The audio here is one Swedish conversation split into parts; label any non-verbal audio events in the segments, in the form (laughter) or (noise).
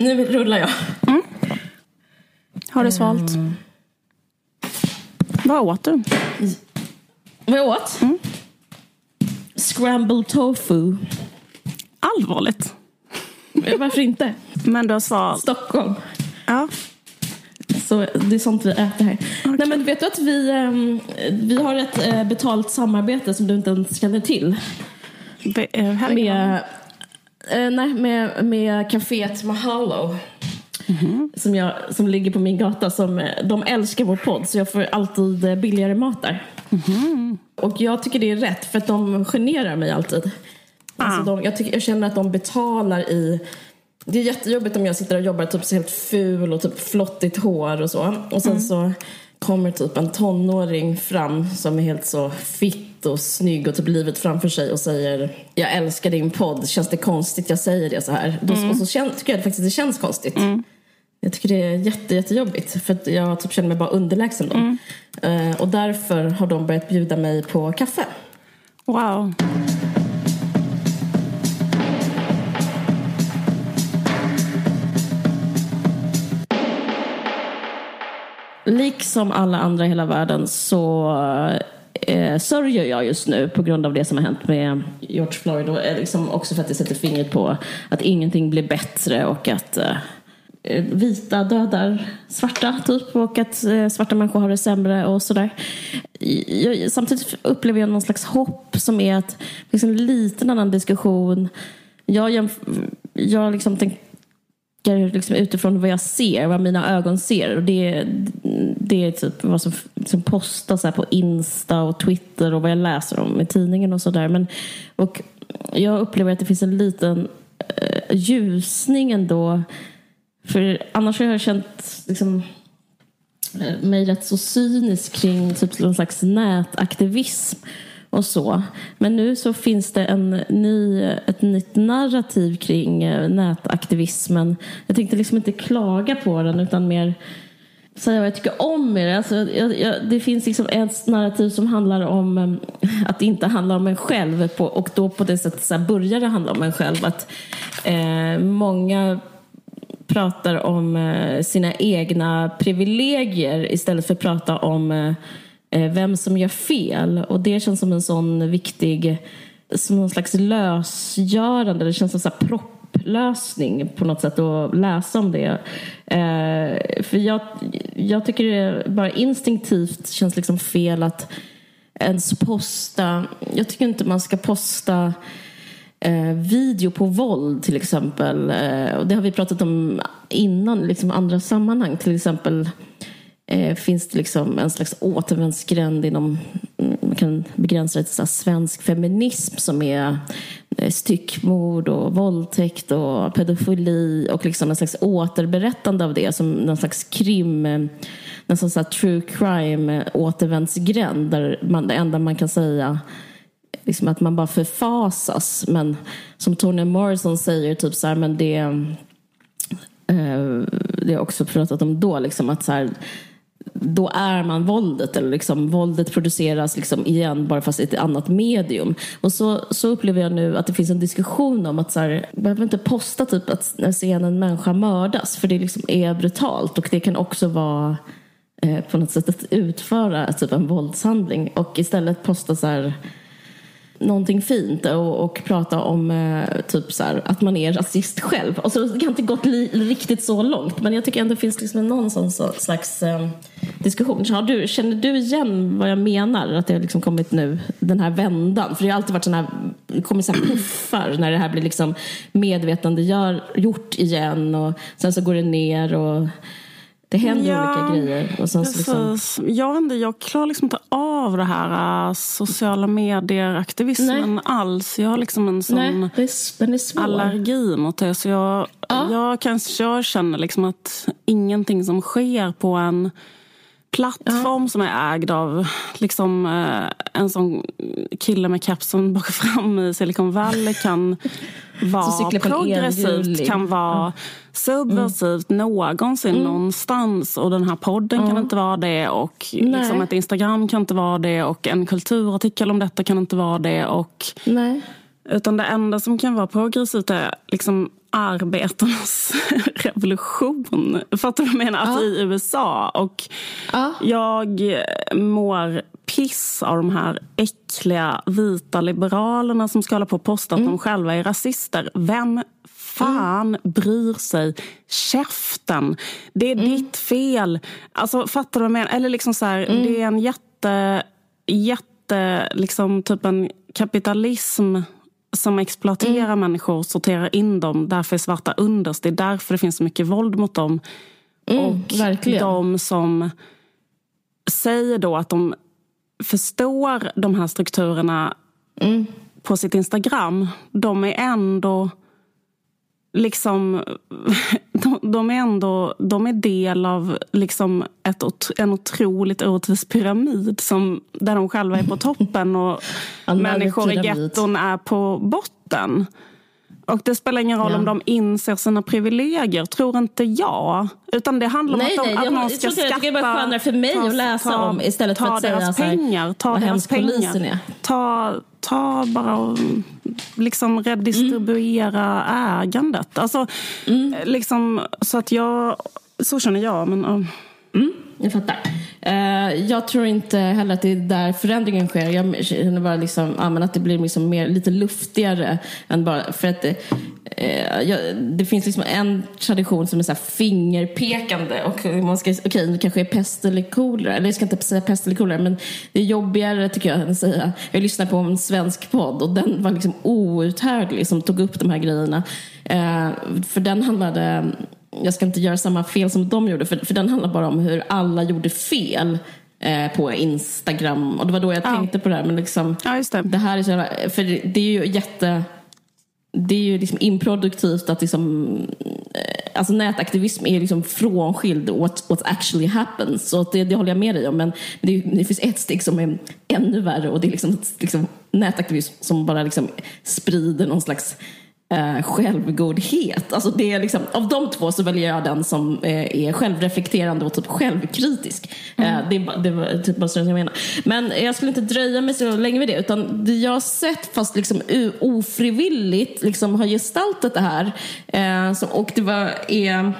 Nu rullar jag. Har du svalt? Mm. Vad åt du? Vad jag åt? Scrambled tofu. Allvarligt. Varför inte? Men du har svalt? Stockholm. Ja. Så det är sånt vi äter här. Nej men vet du att vi, ehm, vi har ett eh, betalt samarbete som du inte ens känner till. Be- eh. Med, eh, nej, med, med kaféet Mahalo. Som, jag, som ligger på min gata. Som, eh, de älskar vår podd så jag får alltid eh, billigare mat där. Och jag tycker det är rätt för att de generar mig alltid. Alltså de, jag, tycker, jag känner att de betalar i... Det är jättejobbigt om jag sitter och jobbar typ så helt ful och typ flottigt hår och så. Och sen så kommer typ en tonåring fram som är helt så fitt och snygg och typ livet framför sig och säger Jag älskar din podd, känns det konstigt jag säger det så här? Då, Och så kän, tycker jag faktiskt att det känns konstigt. Jag tycker det är jätte, jättejobbigt för jag typ känner mig bara underlägsen då. Eh, och därför har de börjat bjuda mig på kaffe. Wow. Liksom alla andra i hela världen så eh, sörjer jag just nu på grund av det som har hänt med George Floyd. Och eh, liksom också för att det sätter fingret på att ingenting blir bättre och att eh, eh vita dödar svarta typ och att eh, svarta människor har det sämre och sådär. Jag, samtidigt upplever jag någon slags hopp som är att liksom en liten annan diskussion. Jag, jämf- jag liksom tänker tänker liksom utifrån vad jag ser, vad mina ögon ser. Och det, det är typ vad som, som postas här på Insta och Twitter och vad jag läser om i tidningen och sådär. Men och jag upplever att det finns en liten eh, ljusning ändå. För annars har jag känt liksom, eh, mig rätt så cynisk kring typ någon slags nätaktivism och så. Men nu så finns det en ny, ett nytt narrativ kring eh, nätaktivismen. Jag tänkte liksom inte klaga på den utan mer säga vad jag tycker om med det. Alltså, jag, jag, det finns liksom ett narrativ som handlar om eh, att det inte handlar om en själv på, och då på det sättet så här börjar det handla om en själv. Att eh, många pratar om eh, sina egna privilegier istället för att prata om eh, Eh, vem som gör fel. Och det känns som en sån viktig, som någon slags lösgörande, det känns som en propplösning på något sätt att läsa om det. Eh, för jag, jag tycker det bara instinktivt känns liksom fel att ens posta, jag tycker inte man ska posta eh, video på våld till exempel. Eh, och det har vi pratat om innan, liksom andra sammanhang. Till exempel eh, finns det liksom en slags återvändsgränd inom, mm, man kan begränsa det till så här svensk feminism som är eh, styckmord och våldtäkt och pedofili och liksom en slags återberättande av det som någon slags krim, eh, nästan så här true crime-återvändsgränd eh, där man, det enda man kan säga liksom att man bara förfasas. Men som Toni Morrison säger, typ så här, men det, eh, det har jag också pratat om då, liksom att så här, då är man våldet. Eller liksom, våldet produceras liksom igen bara fast i ett annat medium. Och så, så upplever jag nu att det finns en diskussion om att så här, man behöver inte posta typ att när scenen en människa mördas. För det liksom är brutalt. Och det kan också vara eh, på något sätt att utföra typ en våldshandling. Och istället posta så här någonting fint och, och prata om eh, typ så här, att man är rasist själv. Och så, det har inte gått li, riktigt så långt men jag tycker ändå det finns liksom någon sån så, slags eh, diskussion. Så du, känner du igen vad jag menar? Att det har liksom kommit nu, den här vändan? För det har alltid varit sådana här, det kommer så här puffar när det här blir liksom medvetandegör, gjort igen och sen så går det ner och det händer Ja, olika grejer. Och sen så liksom. Jag inte, jag klarar liksom inte av det här äh, sociala medier-aktivismen alls. Jag har liksom en sån nej, allergi mot det. Så jag, Ja. jag, kan, jag känner liksom att ingenting som sker på en plattform som är ägd av liksom, eh, en sån kille med kepsen bak och fram i Silicon Valley kan (laughs) vara progressivt, kan vara subversivt någonsin någonstans. Och den här podden kan inte vara det och liksom ett Instagram kan inte vara det och en kulturartikel om detta kan inte vara det. Och Nej. Utan det enda som kan vara progressivt är liksom arbetarnas (laughs) revolution. Fattar du vad jag menar? Alltså i USA. Och Ja. jag mår piss av de här äckliga vita liberalerna som ska hålla på och posta att de själva är rasister. Vem fan bryr sig? Käften! Det är ditt fel. Alltså, fattar du vad jag menar? Eller liksom så här, det är en jätte, jätte, liksom typ en kapitalism som exploaterar människor, sorterar in dem. Därför är svarta underst. Det är därför det finns så mycket våld mot dem. och verkligen. de som säger då att de förstår de här strukturerna på sitt Instagram, de är ändå liksom (laughs) de, de är ändå de är del av liksom ett, en otroligt orättvis pyramid som, där de själva är på (laughs) toppen och människor i getton är på botten. Och det spelar ingen roll Ja. om de inser sina privilegier, tror inte jag. Utan det handlar om Nej, att, de, nej, att jag- jag ska. Jag skatta... tycker det är bara skönare för mig att läsa om istället för ta att säga så här, pengar. Ta vad deras pengar. är. Ta, ta bara och liksom redistribuera ägandet. Alltså, Mm. liksom, så att jag... Så känner jag. Men, ja. Jag fattar. Eh, jag tror inte heller att det är där förändringen sker. Jag känner bara liksom, ja, att det blir liksom mer, lite luftigare. Än bara, för att det, eh, jag, det finns liksom en tradition som är så här fingerpekande. Och man ska, okej, det kanske är pest eller kolera. Eller jag ska inte säga pest eller kolera. Men det är jobbigare tycker jag än att säga. Jag lyssnade på en svensk podd och den var liksom outhärdlig som tog upp de här grejerna. Eh, för den handlade jag ska inte göra samma fel som de gjorde, för, för den handlar bara om hur alla gjorde fel eh, på Instagram. Och det var då jag Ja. tänkte på det här. Men liksom, Ja, just det. det här är så jävla, för det, det är ju jätte... Det är ju liksom improduktivt att liksom, eh, alltså nätaktivism är liksom frånskild what, what actually happens. Så det, det håller jag med dig om. Men det, det finns ett steg som är ännu värre och det är liksom, liksom nätaktivism som bara liksom sprider någon slags eh, självgodhet. Alltså det är liksom, av de två så väljer jag den som eh, är självreflekterande och typ självkritisk. Eh, det, är, bara- det var typ bara så jag menar. Men jag skulle inte dröja mig så länge vid det. Utan det jag har sett, fast liksom ofrivilligt, liksom har gestaltat det här. Eh, som, och det var... är eh,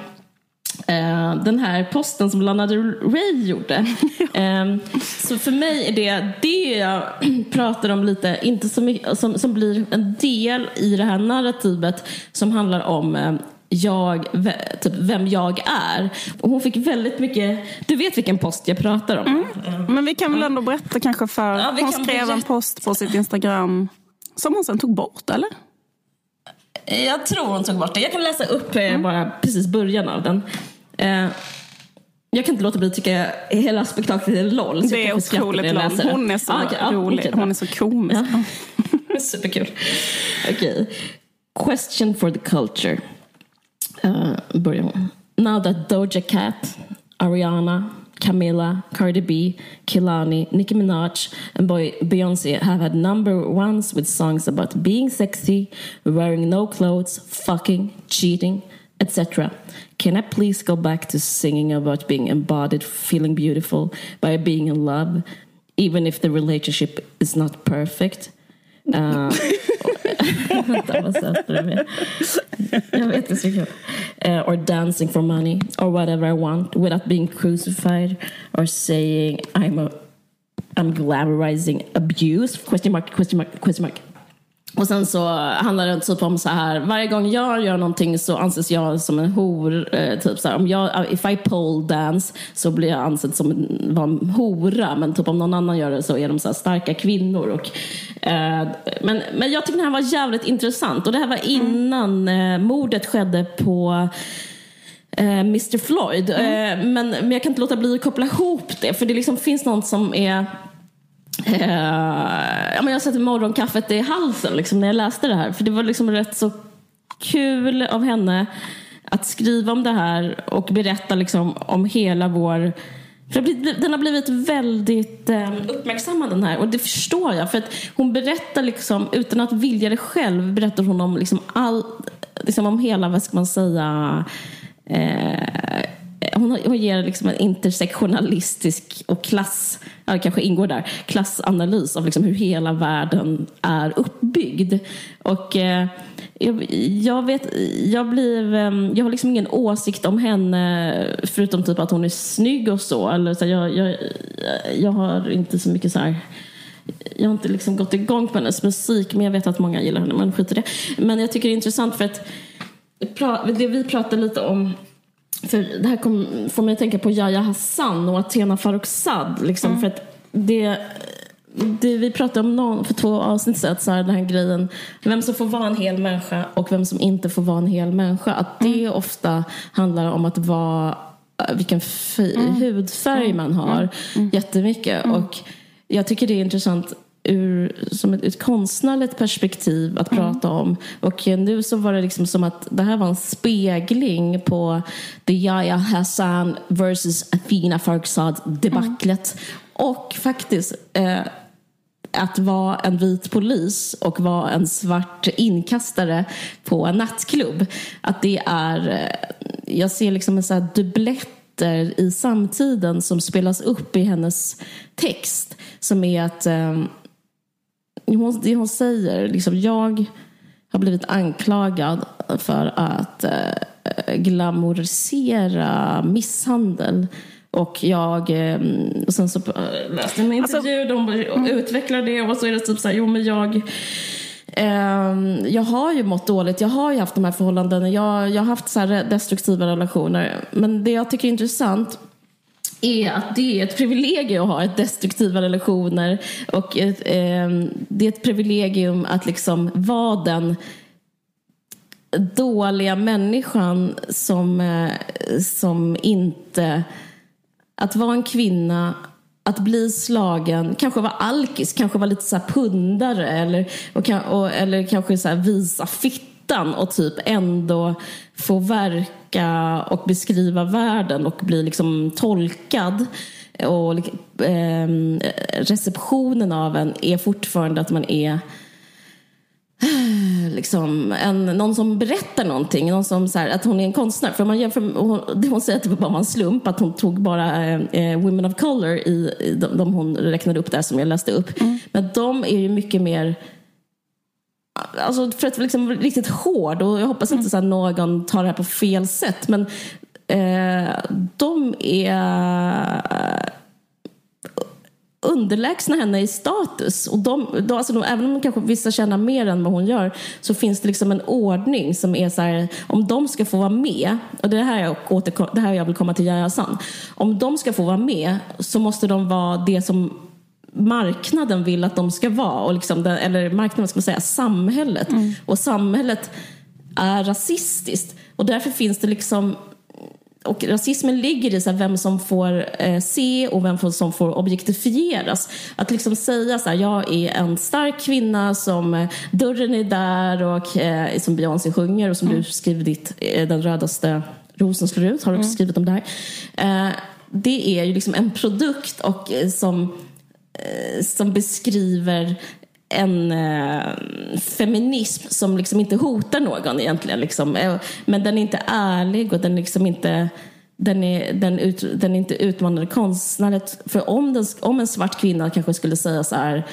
den här posten som Lana Del Rey gjorde. (laughs) Eh, så för mig är det det jag (clears throat) pratar om lite, inte så mycket, som, som blir en del i det här narrativet som handlar om eh, jag, typ vem jag är. Och hon fick väldigt mycket, du vet vilken post jag pratar om? Men vi kan väl ändå berätta kanske för... Ja, hon skrev en berätta. post på sitt Instagram som hon sen tog bort, eller? Jag tror hon tog bort det. Jag kan läsa upp eh, bara precis början av den. Eh, jag kan inte låta bli att tycka hela spektaklet är LOL. Det är otroligt det. Hon är så Ah, okej, ja, rolig. bra. hon är så komisk. Ja. (laughs) Superkul. Okej. Question for the culture. Uh, börjar hon. Now that Doja Cat, Ariana, Camilla, Cardi B, Kilani, Nicki Minaj and boy Beyoncé have had number ones with songs about being sexy, wearing no clothes, fucking, cheating, etc. Can I please go back to singing about being embodied, feeling beautiful by being in love, even if the relationship is not perfect? (laughs) Uh, (laughs) Uh, or dancing for money, or whatever I want, without being crucified, or saying I'm a I'm glamorizing abuse? Question mark, question mark, question mark. Och sen så handlar det typ om så här, varje gång jag gör någonting så anses jag som en hor. Eh, typ så här, om jag, if I pole dance så blir jag ansedd som en, vara en hora. Men typ om någon annan gör det så är de så här starka kvinnor. Och, eh, men, men jag tycker det här var jävligt intressant. Och det här var innan eh, mordet skedde på eh, Mr Floyd. Eh, men, men jag kan inte låta bli att koppla ihop det. För det liksom finns något som är Eh, ja, men jag satte morgonkaffet i halsen liksom, när jag läste det här. För det var liksom rätt så kul av henne att skriva om det här och berätta liksom, om hela vår... För den har blivit väldigt ehm, uppmärksammad den här och det förstår jag. För att hon berättar liksom, utan att vilja det själv, berättar hon om liksom all, liksom om hela, vad ska man säga, eh, hon, hon ger liksom en intersektionalistisk och klass, ja, kanske ingår där, klassanalys av liksom hur hela världen är uppbyggd. Och eh, jag, jag, vet, jag blir, ehm, jag har liksom ingen åsikt om henne förutom typ att hon är snygg och så. Eller så jag, jag, jag har inte så mycket så här jag har inte liksom gått igång på hennes musik men jag vet att många gillar henne, men skit i det. Men jag tycker det är intressant för att det vi pratade lite om för det här kom, får mig att tänka på Yahya Hassan och Athena Farrokhzad. Liksom, mm. för att det, det vi pratade om någon, för två avsnitt sedan, så här, den här grejen vem som får vara en hel människa och vem som inte får vara en hel människa. Att det mm. ofta handlar om att vara vilken mm. hudfärg mm. man har mm. jättemycket. Mm. Och jag tycker det är intressant ur som ett, ett konstnärligt perspektiv att mm. prata om. Och nu så var det liksom som att det här var en spegling på the Yahya Hassan versus Athena Farrokhzad debaclet. Mm. Och faktiskt eh, att vara en vit polis och vara en svart inkastare på en nattklubb. Att det är, eh, jag ser liksom en sån dubbletter i samtiden som spelas upp i hennes text. Som är att eh, hon, det hon säger, liksom, jag har blivit anklagad för att eh, glamorisera misshandel. Och jag, eh, och sen så eh, läste jag en alltså- intervju alltså, hon mm. utvecklar det och så är det typ så här, jo men jag eh, jag har ju mått dåligt, jag har ju haft de här förhållandena, jag, jag har haft så destruktiva relationer. Men det jag tycker är intressant är att det är ett privilegium att ha ett destruktiva relationer och ett, eh, det är ett privilegium att liksom vara den dåliga människan som, eh, som inte... Att vara en kvinna, att bli slagen, kanske vara alkis, kanske vara lite så pundare eller, och, och, eller kanske så visa fittan och typ ändå få verka tolka och beskriva världen och bli liksom tolkad. Och eh, receptionen av en är fortfarande att man är liksom en, någon som berättar någonting. Någon som, så här, att hon är en konstnär. För man jämför, hon, hon säger att det bara var en slump att hon tog bara eh, Women of Color i, i de, de hon räknade upp där som jag läste upp. Mm. Men de är ju mycket mer Alltså för att vara liksom riktigt hård och jag hoppas inte att någon tar det här på fel sätt men eh, de är underlägsna henne i status. Och de, de, alltså de, även om kanske vissa tjänar mer än vad hon gör så finns det liksom en ordning som är så här, om de ska få vara med, och det är här jag, återkom, det här jag vill komma till Yahya. Om de ska få vara med så måste de vara det som marknaden vill att de ska vara. Och liksom eller marknaden, ska man säga, samhället. Mm. Och samhället är rasistiskt. Och därför finns det liksom och rasismen ligger i så vem som får eh, se och vem som får objektifieras. Att liksom säga så här, jag är en stark kvinna som eh, dörren är där och eh, som Beyoncé sjunger och som mm. du skriver ditt Den rödaste rosen slår ut, har du också mm. skrivit om det här. Det är ju liksom en produkt och som Eh, som beskriver en eh, feminism som liksom inte hotar någon egentligen. Liksom. Eh, men den är inte ärlig och den, liksom inte, den, är, den, ut, den är inte utmanande konstnärligt. För om, den, om en svart kvinna kanske skulle säga så här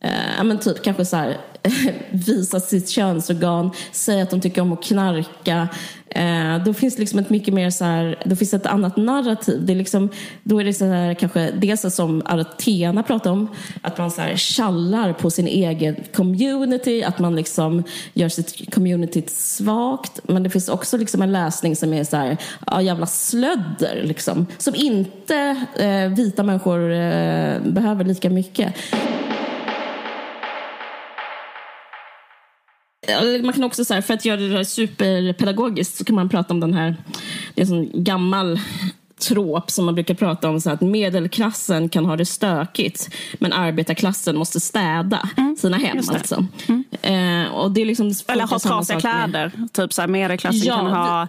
Eh, men typ kanske så här, (laughs) visa sitt könsorgan, säga att de tycker om att knarka. Eh, då finns det liksom ett mycket mer så här, då finns ett annat narrativ. Det är liksom, då är det så här, kanske dels som Athena pratar om, att man så här tjallar på sin egen community, att man liksom gör sitt community svagt. Men det finns också liksom en läsning som är så här, ja jävla slödder liksom, som inte eh, vita människor eh, behöver lika mycket. Man kan också, så här, för att göra det superpedagogiskt, så kan man prata om den här, det är en sån gammal trop som man brukar prata om, så att medelklassen kan ha det stökigt men arbetarklassen måste städa mm. sina hem. Alltså. Mm. Eh, och det är liksom Eller ha trasiga kläder. Med... Typ så här, medelklassen ja, kan ha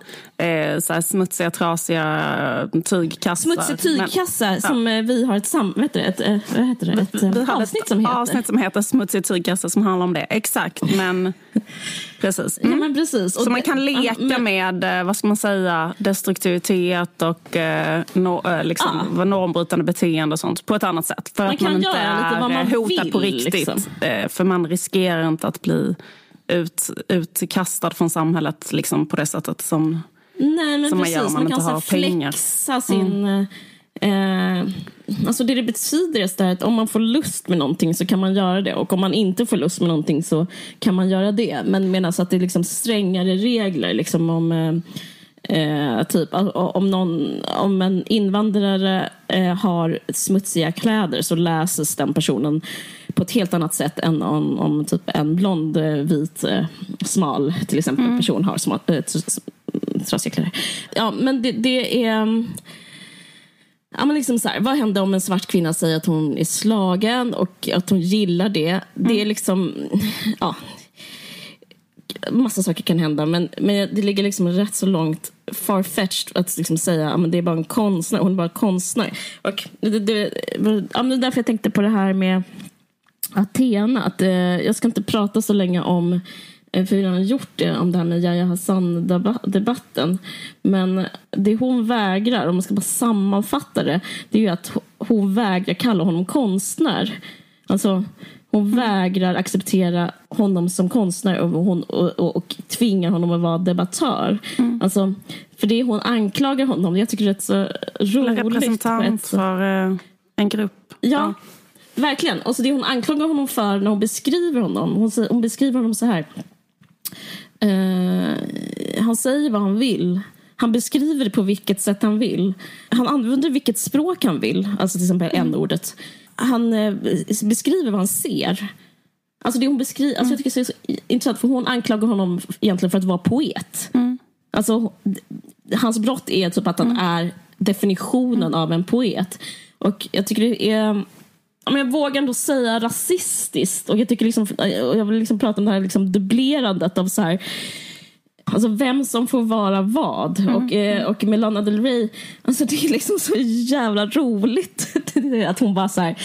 eh, så här, smutsiga, trasiga tygkassar. Smutsig tygkasse men, som ja. vi har ett, sam, vet du, ett, ett, vad heter det? ett, vi, vi avsnitt ett som heter. avsnitt som heter Smutsig tygkasse som handlar om det. Exakt, men (laughs) Precis. Mm. Ja, men precis. Och så man kan leka men... med, eh, vad ska man säga, destruktivitet och eh, no, eh, liksom, ja. normbrutande beteende och sånt på ett annat sätt. För man att man inte är man hotad vill, på riktigt. Liksom. För man riskerar inte att bli ut, utkastad från samhället liksom, på det sättet som, Nej, men som precis. man gör om man, man inte har pengar. flexa sin... Mm. Eh, alltså det det betyder är att om man får lust med någonting så kan man göra det och om man inte får lust med någonting så kan man göra det. Men medan att det är liksom strängare regler liksom om eh, Eh, typ om, någon, om en invandrare eh, har smutsiga kläder så läses den personen på ett helt annat sätt än om, om typ en blond, eh, vit, eh, smal till exempel mm. person har smal, trasiga kläder. Ja, men det, det är... Ja, men liksom så här, vad händer om en svart kvinna säger att hon är slagen och att hon gillar det? Mm. Det är liksom... (laughs) Ja, massa saker kan hända men, men det ligger liksom rätt så långt farfetched att liksom säga att det är bara en konstnär, hon är bara konstnär. Och det, det, ja, det är därför jag tänkte på det här med Athena. Att, eh, jag ska inte prata så länge om för vi har gjort det om det här med Yahya Hassan-debatten. Men det hon vägrar, om man ska bara sammanfatta det, det är ju att hon vägrar kalla honom konstnär. Alltså, hon mm. vägrar acceptera honom som konstnär och, hon, och, och, och tvingar honom att vara debattör. Mm. Alltså, för det hon anklagar honom, jag tycker det är så roligt. Representant för eh, en grupp. Ja, ja. verkligen. Och så det hon anklagar honom för när hon beskriver honom, hon, hon beskriver honom så här. Eh, han säger vad han vill. Han beskriver det på vilket sätt han vill. Han använder vilket språk han vill, alltså till exempel mm. n-ordet. Han eh, beskriver vad han ser. Alltså det hon beskriver, alltså jag tycker det är så intressant för hon anklagar honom egentligen för att vara poet. Mm. Alltså, hans brott är typ att han mm. är definitionen mm. av en poet. Och jag tycker det är men jag vågar ändå säga rasistiskt. Och jag, tycker liksom, jag vill liksom prata om det här liksom dubblerandet av så här, Alltså vem som får vara vad. Mm. Och, eh, och med Lana Del Rey, alltså det är liksom så jävla roligt. (laughs) att hon bara så här,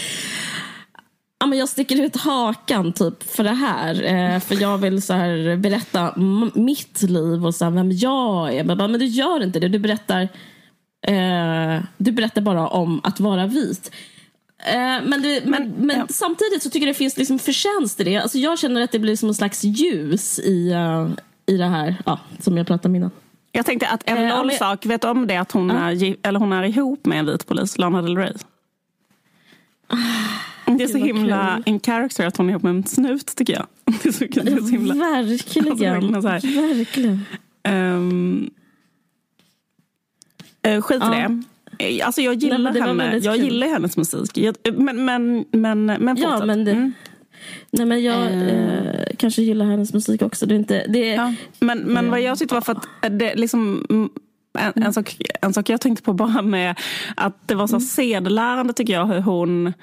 ja, men jag sticker ut hakan typ för det här. Eh, för jag vill så här, berätta mitt liv och så här, vem jag är. Men, men du gör inte det. Du berättar, eh, du berättar bara om att vara vit. Eh, men, det, men, men ja. samtidigt så tycker jag det finns liksom förtjänst i det. Alltså jag känner att det blir som en slags ljus i, uh, i det här ja, som jag pratade om innan. Jag tänkte att en eh, sak, vet du om det att hon, uh. är, eller hon är ihop med en vit polis, Lana Del Rey? Uh, det är så himla en character att hon är ihop med en snut tycker jag. (laughs) Det är så, det är så himla, verkligen. Alltså, verkligen. Um, uh, skit i det. Eh, alltså jag gillar, Nej, henne. Jag gillar hennes musik. Jag, men, men, men, men fortsätt. Ja, men det, mm. Nej men jag mm. eh, kanske gillar hennes musik också. Det är inte, det är, ja. Men, men vad jag tyckte var för att det liksom en, en, sak, en sak jag tänkte på bara med att det var så mm. sedelärande tycker jag hur hon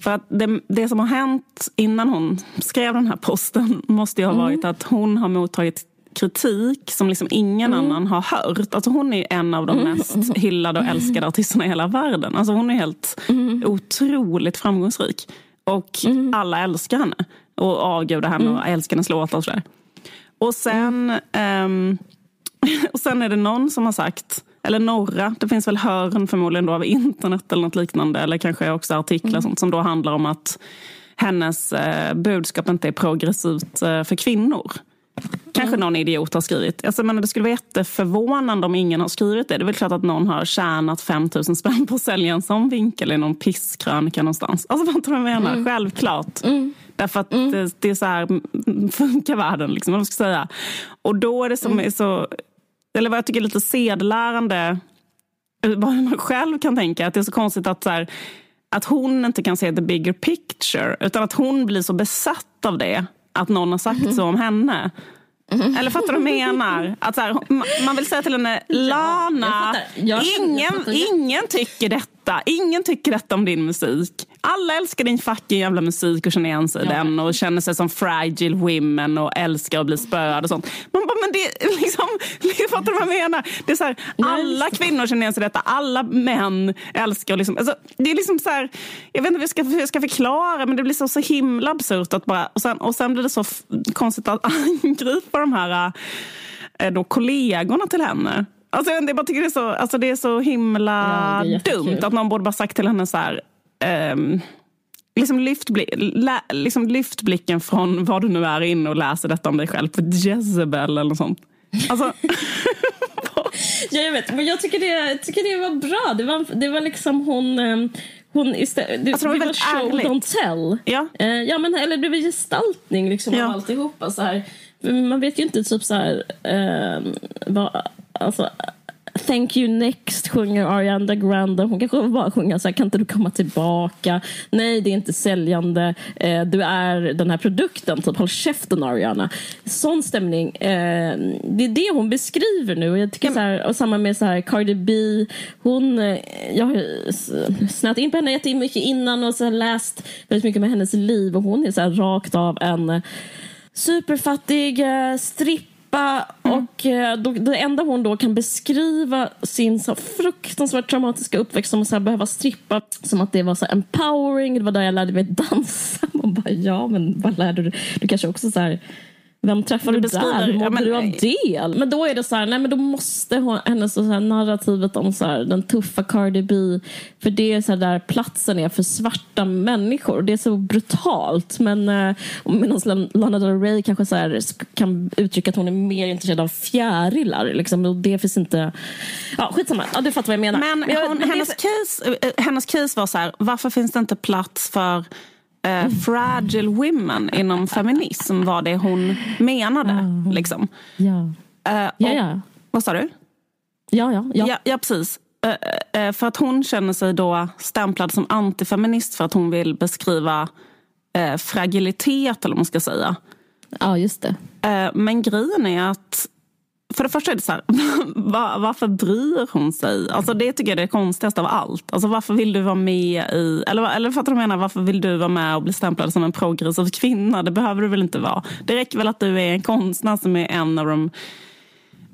för att det, det, som har hänt innan hon skrev den här posten måste ju ha mm. varit mm. att hon har mottagit kritik som liksom ingen mm. annan har hört. Alltså hon är en av de mm. mest hyllade och älskade artisterna i hela världen. Alltså hon är helt mm. otroligt framgångsrik. Och mm. alla älskar henne. Och avgudar henne och mm. älskar hennes låtar och sådär. Och sen, um, (laughs) och sen är det någon som har sagt eller några, det finns väl hörn förmodligen då av internet eller något liknande. Eller kanske också artiklar mm. sånt, som då handlar om att hennes eh, budskap inte är progressivt eh, för kvinnor. Kanske någon idiot har skrivit. Alltså, men det skulle vara jätteförvånande om ingen har skrivit det. Det är väl klart att någon har tjänat 5 000 spänn på att sälja en sån vinkel i någon pisskrönika någonstans. Alltså vad jag menar? Mm. Självklart. Mm. Därför att mm. det, det, är så här (laughs) funkar världen. Liksom, vad ska säga. Och då är det som mm. är så, eller vad jag tycker är lite sedlärande, vad man själv kan tänka, att det är så konstigt att så här, att hon inte kan se the bigger picture, utan att hon blir så besatt av det att någon har sagt mm. så om henne. Mm. Eller fattar du vad jag menar? Att så här, man vill säga till henne, Lana, jag jag ingen, ingen tycker detta. Ingen tycker detta om din musik. Alla älskar din fucking jävla musik och känner igen sig i ja. den och känner sig som fragile women och älskar att bli spöad och sånt. Man bara, men det liksom, (laughs) Fattar du vad jag menar? Det är så här, alla kvinnor känner igen sig i detta. Alla män älskar liksom, alltså, Det är liksom så här, jag vet inte hur jag ska, hur jag ska förklara men det blir så, så himla absurt att bara, och sen, och sen blir det så konstigt att (laughs) angripa de här äh, då, kollegorna till henne. Alltså, jag bara tycker det är så, alltså, det är så himla ja, dumt att någon borde bara sagt till henne så här, um, liksom lyft, lä, liksom lyft blicken från vad du nu är inne och läser detta om dig själv på Jezebel eller något sånt. Alltså, (laughs) ja, jag vet, men jag tycker det, tycker det var bra. Det var, det var liksom hon... Ehm, hon istället, det, alltså, det, det var show, ärligt. don't tell. Ja. Eh, ja, men, eller det var gestaltning liksom, ja. av alltihopa. Så här. Man vet ju inte typ så här, eh, vad, alltså, Thank you next sjunger Ariana Grande. Hon kanske bara sjunger så här, kan inte du komma tillbaka? Nej, det är inte säljande. Eh, du är den här produkten, typ håll käften Ariana. Sån stämning. Eh, det är det hon beskriver nu. Jag tycker så här, och samma med så här, Cardi B. Hon, eh, jag har snöat in på henne jättemycket innan och så läst väldigt mycket med hennes liv och hon är så här, rakt av en superfattig eh, stripp pappa. Mm. Och eh, då, det enda hon då kan beskriva sin så fruktansvärt traumatiska uppväxt som att behöva strippa som att det var så empowering. Det var där jag lärde mig dansa. (laughs) Man bara, ja, men vad lärde du Du kanske också så här vem träffade du där? Hur mådde du av det? Men då är det så här, nej men då måste hon, hennes så här, narrativet om så här, den tuffa Cardi B, för det är så där platsen är för svarta människor. Det är så brutalt. Men eh, medan Lana Del Rey kanske så här, kan uttrycka att hon är mer intresserad av fjärilar. Liksom, och det finns inte... Ja, skitsamma, ja, du fattar vad jag menar. Men, men hon, hennes, case, eh, hennes case var så här, varför finns det inte plats för eh, fragile women inom feminism var det hon menade. Mm. Liksom. Ja. Eh, och, ja, ja. Vad sa du? Ja, ja. Ja, ja, ja precis. Eh, eh, för att hon känner sig då stämplad som antifeminist för att hon vill beskriva eh, fragilitet, eller vad man ska säga. Ja, just det. Eh, men grejen är att för det första är det så här, (laughs) var, varför bryr hon sig? Alltså det tycker jag är det konstigaste av allt. Alltså varför vill du vara med i, eller, eller fattar du menar, varför vill du vara med och bli stämplad som en progressiv kvinna? Det behöver du väl inte vara? Det räcker väl att du är en konstnär som är en av de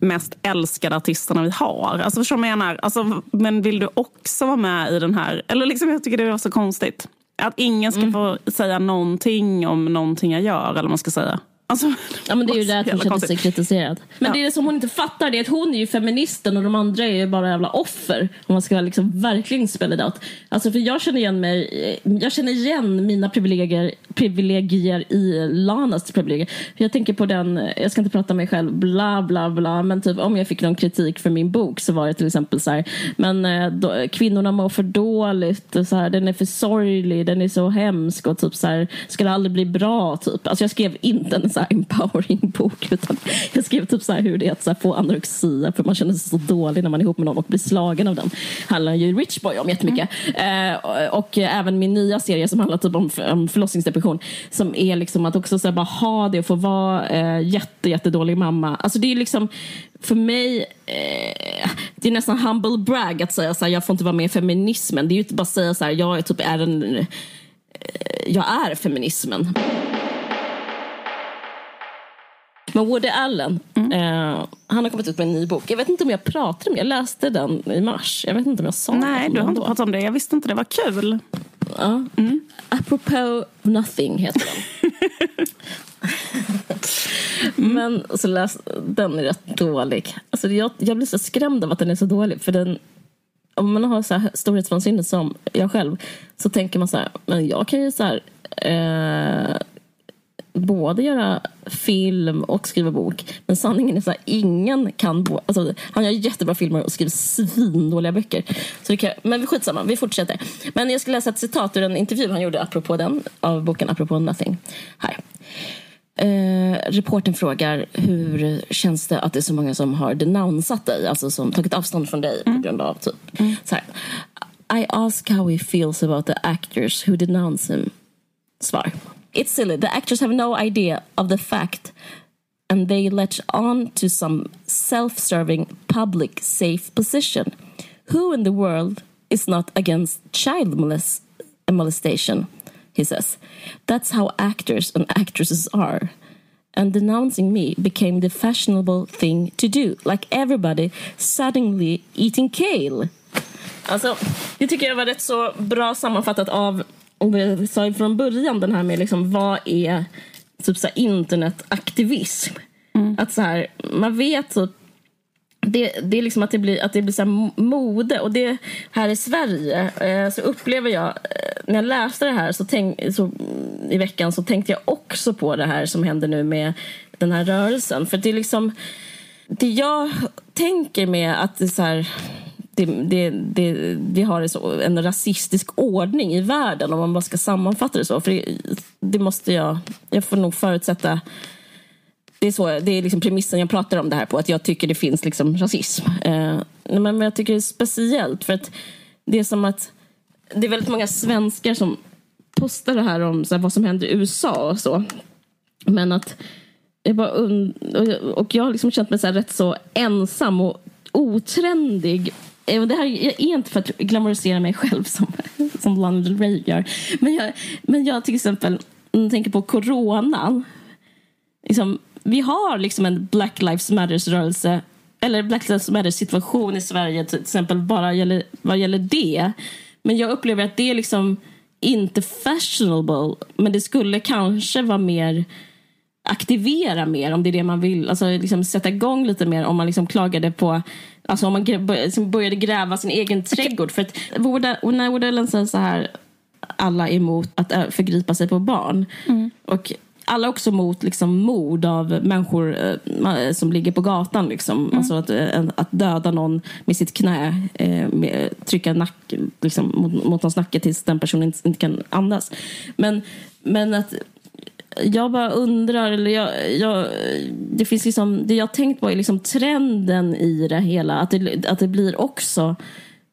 mest älskade artisterna vi har. Alltså förstår du vad jag menar? Alltså, men vill du också vara med i den här, eller liksom jag tycker det är så konstigt. Att ingen ska mm. få säga någonting om någonting jag gör, eller vad man ska säga. Alltså, ja, men det är ju (laughs) det att hon känner sig kritiserad. Men ja. det som hon inte fattar är att hon är ju feministen och de andra är bara jävla offer. Om man ska liksom verkligen spela det out. Alltså för jag känner igen mig, jag känner igen mina privilegier, privilegier i Lanas privilegier. Jag tänker på den, jag ska inte prata om mig själv, bla bla bla. Men typ om jag fick någon kritik för min bok så var det till exempel så här, men eh, då, kvinnorna mår för dåligt, så här, den är för sorglig, den är så hemsk och typ så här, ska det aldrig bli bra typ. Alltså jag skrev inte en så här empowering bok. Utan jag skrev typ så hur det är att så få anorexia för man känner sig så dålig när man är ihop med någon och blir slagen av den. handlar ju Rich Boy om jättemycket. Mm. Eh, och, och, eh, även min nya serie som handlar typ om, om förlossningsdepression. Som är liksom att också så bara ha det och få vara eh, jätte, jättedålig mamma. Alltså det är liksom för mig, eh, det är nästan humble brag att säga så här, jag får inte vara med i feminismen. Det är ju inte bara att säga så här, jag är typ är en, eh, jag är feminismen. Men Woody Allen, mm. eh, han har kommit ut med en ny bok. Jag vet inte om jag pratade om det. Jag läste den i mars. Jag vet inte om jag sa Nej, du har inte pratat om det. Jag visste inte det var kul. Ja. Mm. Apropos nothing heter den. (laughs) mm. Men så läs, den är rätt dålig. Alltså, jag, jag blir så skrämd av att den är så dålig. För den, om man har så här storhetsvansinne som jag själv så tänker man så här, men jag kan ju så här, eh, både göra film och skriva bok. Men sanningen är så här, ingen kan... Bo, alltså, han gör jättebra filmer och skriver svindåliga böcker. Så det kan, men skitsamma, vi fortsätter. Men jag ska läsa ett citat ur en intervju han gjorde apropå den, av boken Apropå Nothing. Här. Eh, reporten frågar hur känns det att det är så många som har denounsat dig, alltså som tagit avstånd från dig mm. på grund av typ mm. så här. I ask how he feels about the actors who denounce him. Svar. It's silly. The actors have no idea of the fact and they latch on to some self serving public safe position. Who in the world is not against child molest- molestation? He says. That's how actors and actresses are. and denouncing me became the fashionable thing to do. Like everybody suddenly eating kale. Alltså, det tycker jag var rätt så bra sammanfattat av, och vi sa från början, den här med liksom, vad är typ så här, internetaktivism? Mm. Att så här, man vet typ det, det är liksom att det blir, att det blir så mode. Och det här i Sverige eh, så upplever jag, eh, när jag läste det här så tänk, så, i veckan så tänkte jag också på det här som händer nu med den här rörelsen. För det är liksom, det jag tänker med att det så här, det, det, det, vi har en rasistisk ordning i världen om man bara ska sammanfatta det så. För det, det måste jag, jag får nog förutsätta det är, så, det är liksom premissen jag pratar om det här på, att jag tycker det finns liksom rasism. Eh, men jag tycker det är speciellt, för att det är som att det är väldigt många svenskar som postar det här om så här, vad som händer i USA och så. Men att jag bara und och jag har liksom känt mig så rätt så ensam och otrendig. Eh, det här är inte för att glamorisera mig själv som, (laughs) som London Rey gör. Men jag, men jag till exempel tänker på coronan. Liksom, vi har liksom en Black Lives Matters-rörelse eller Black Lives Matter-situation i Sverige till exempel bara gäller, vad gäller det. Men jag upplever att det är liksom inte fashionable men det skulle kanske vara mer aktivera mer om det är det man vill. Alltså liksom sätta igång lite mer om man liksom klagade på Alltså om man började gräva sin egen trädgård. För att när Woodellen säger så här alla är emot att förgripa sig på barn. Mm. Och alla också mot liksom, mord av människor eh, som ligger på gatan. Liksom. Mm. Alltså att, eh, att döda någon med sitt knä, eh, med, trycka nack, liksom, mot, mot någons nacke tills den personen inte, inte kan andas. Men, men att jag bara undrar, eller jag, jag, det finns liksom, det jag tänkt på är liksom trenden i det hela. Att det, att det blir också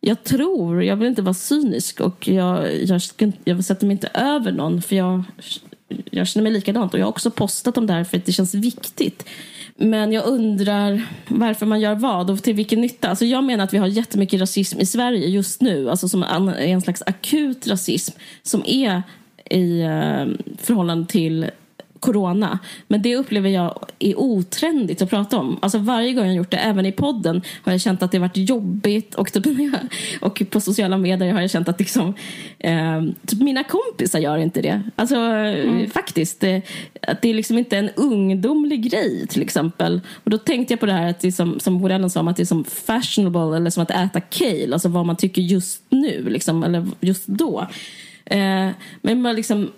jag tror, jag vill inte vara cynisk och jag, jag, jag sätter mig inte över någon för jag jag känner mig likadant och jag har också postat om det här för att det känns viktigt. Men jag undrar varför man gör vad och till vilken nytta. Alltså jag menar att vi har jättemycket rasism i Sverige just nu, alltså som en, en slags akut rasism som är i eh, förhållande till corona. Men det upplever jag är otrendigt att prata om. Alltså varje gång jag gjort det, även i podden, har jag känt att det varit jobbigt. Och, typ, (laughs) och på sociala medier har jag känt att liksom, eh, typ mina kompisar gör inte det. Alltså mm. faktiskt. Det, att det är liksom inte en ungdomlig grej till exempel. Och då tänkte jag på det här att det som, som Borellen sa, att det är som fashionable eller som att äta kale. Alltså vad man tycker just nu, liksom, eller just då. Eh, men man liksom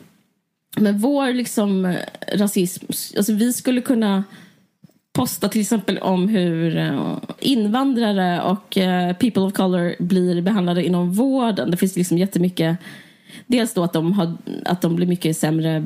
men vår liksom, eh, rasism, alltså vi skulle kunna posta till exempel om hur eh, invandrare och eh, people of color blir behandlade inom vården. Det finns liksom jättemycket, dels då att de, har, att de blir mycket sämre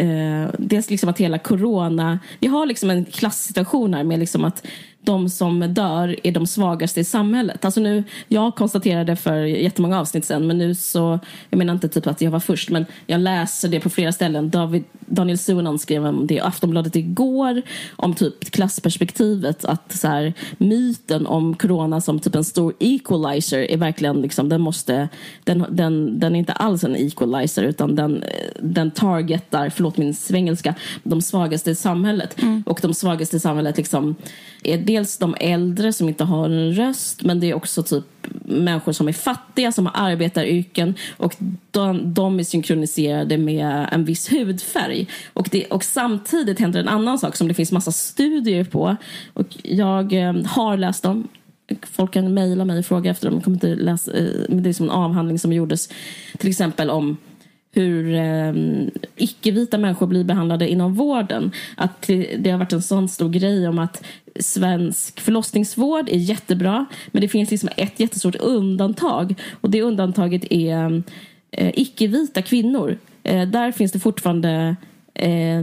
uh, dels liksom att hela corona, vi har liksom en klassituation här med liksom att de som dör är de svagaste i samhället. Alltså nu, jag konstaterade för jättemånga avsnitt sen, men nu så, jag menar inte typ att jag var först, men jag läser det på flera ställen. David, Daniel Suhonen skrev om det i Aftonbladet igår, om typ klassperspektivet, att så här, myten om corona som typ en stor equalizer är verkligen liksom, den måste, den, den, den är inte alls en equalizer, utan den, den targetar, förlåt min svengelska, de svagaste i samhället. Mm. Och de svagaste i samhället liksom är dels de äldre som inte har en röst men det är också typ människor som är fattiga, som har arbetaryrken och de, de är synkroniserade med en viss hudfärg. Och, det, och samtidigt händer en annan sak som det finns massa studier på och jag eh, har läst dem Folk kan mejla mig och fråga efter dem. Jag kommer inte läsa, eh, det är som en avhandling som gjordes till exempel om hur eh, icke-vita människor blir behandlade inom vården. Att det har varit en sån stor grej om att svensk förlossningsvård är jättebra men det finns liksom ett jättestort undantag och det undantaget är eh, icke-vita kvinnor. Eh, där finns det fortfarande eh,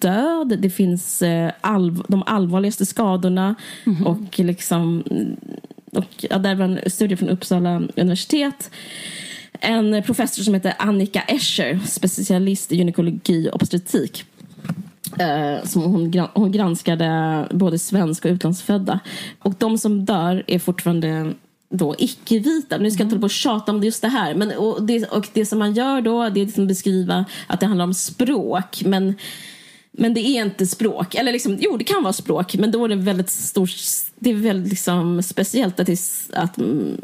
död, det finns eh, de allvarligaste skadorna mm -hmm. och liksom och, ja, där var en studie från Uppsala universitet en professor som heter Annika Escher, specialist i gynekologi och obstetrik. Eh, som hon, hon granskade både svenska och utlandsfödda. Och de som dör är fortfarande då icke-vita. Nu ska jag inte på tjata om just det här. Men, och, det, och det som man gör då det är att liksom beskriva att det handlar om språk. Men men det är inte språk. Eller liksom, jo, det kan vara språk, men då är det väldigt stort... Det är väldigt liksom speciellt att, det, att mm,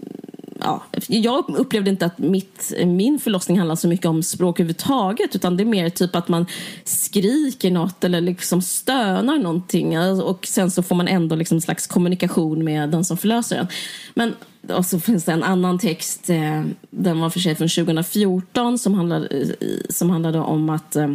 ja, jag upplevde inte att mitt, min förlossning handlar så mycket om språk överhuvudtaget utan det är mer typ att man skriker något eller liksom stönar någonting eh, och sen så får man ändå liksom en slags kommunikation med den som förlöser en. Men och så finns det en annan text, eh, den var för sig från 2014 som handlade, eh, som handlade om att eh,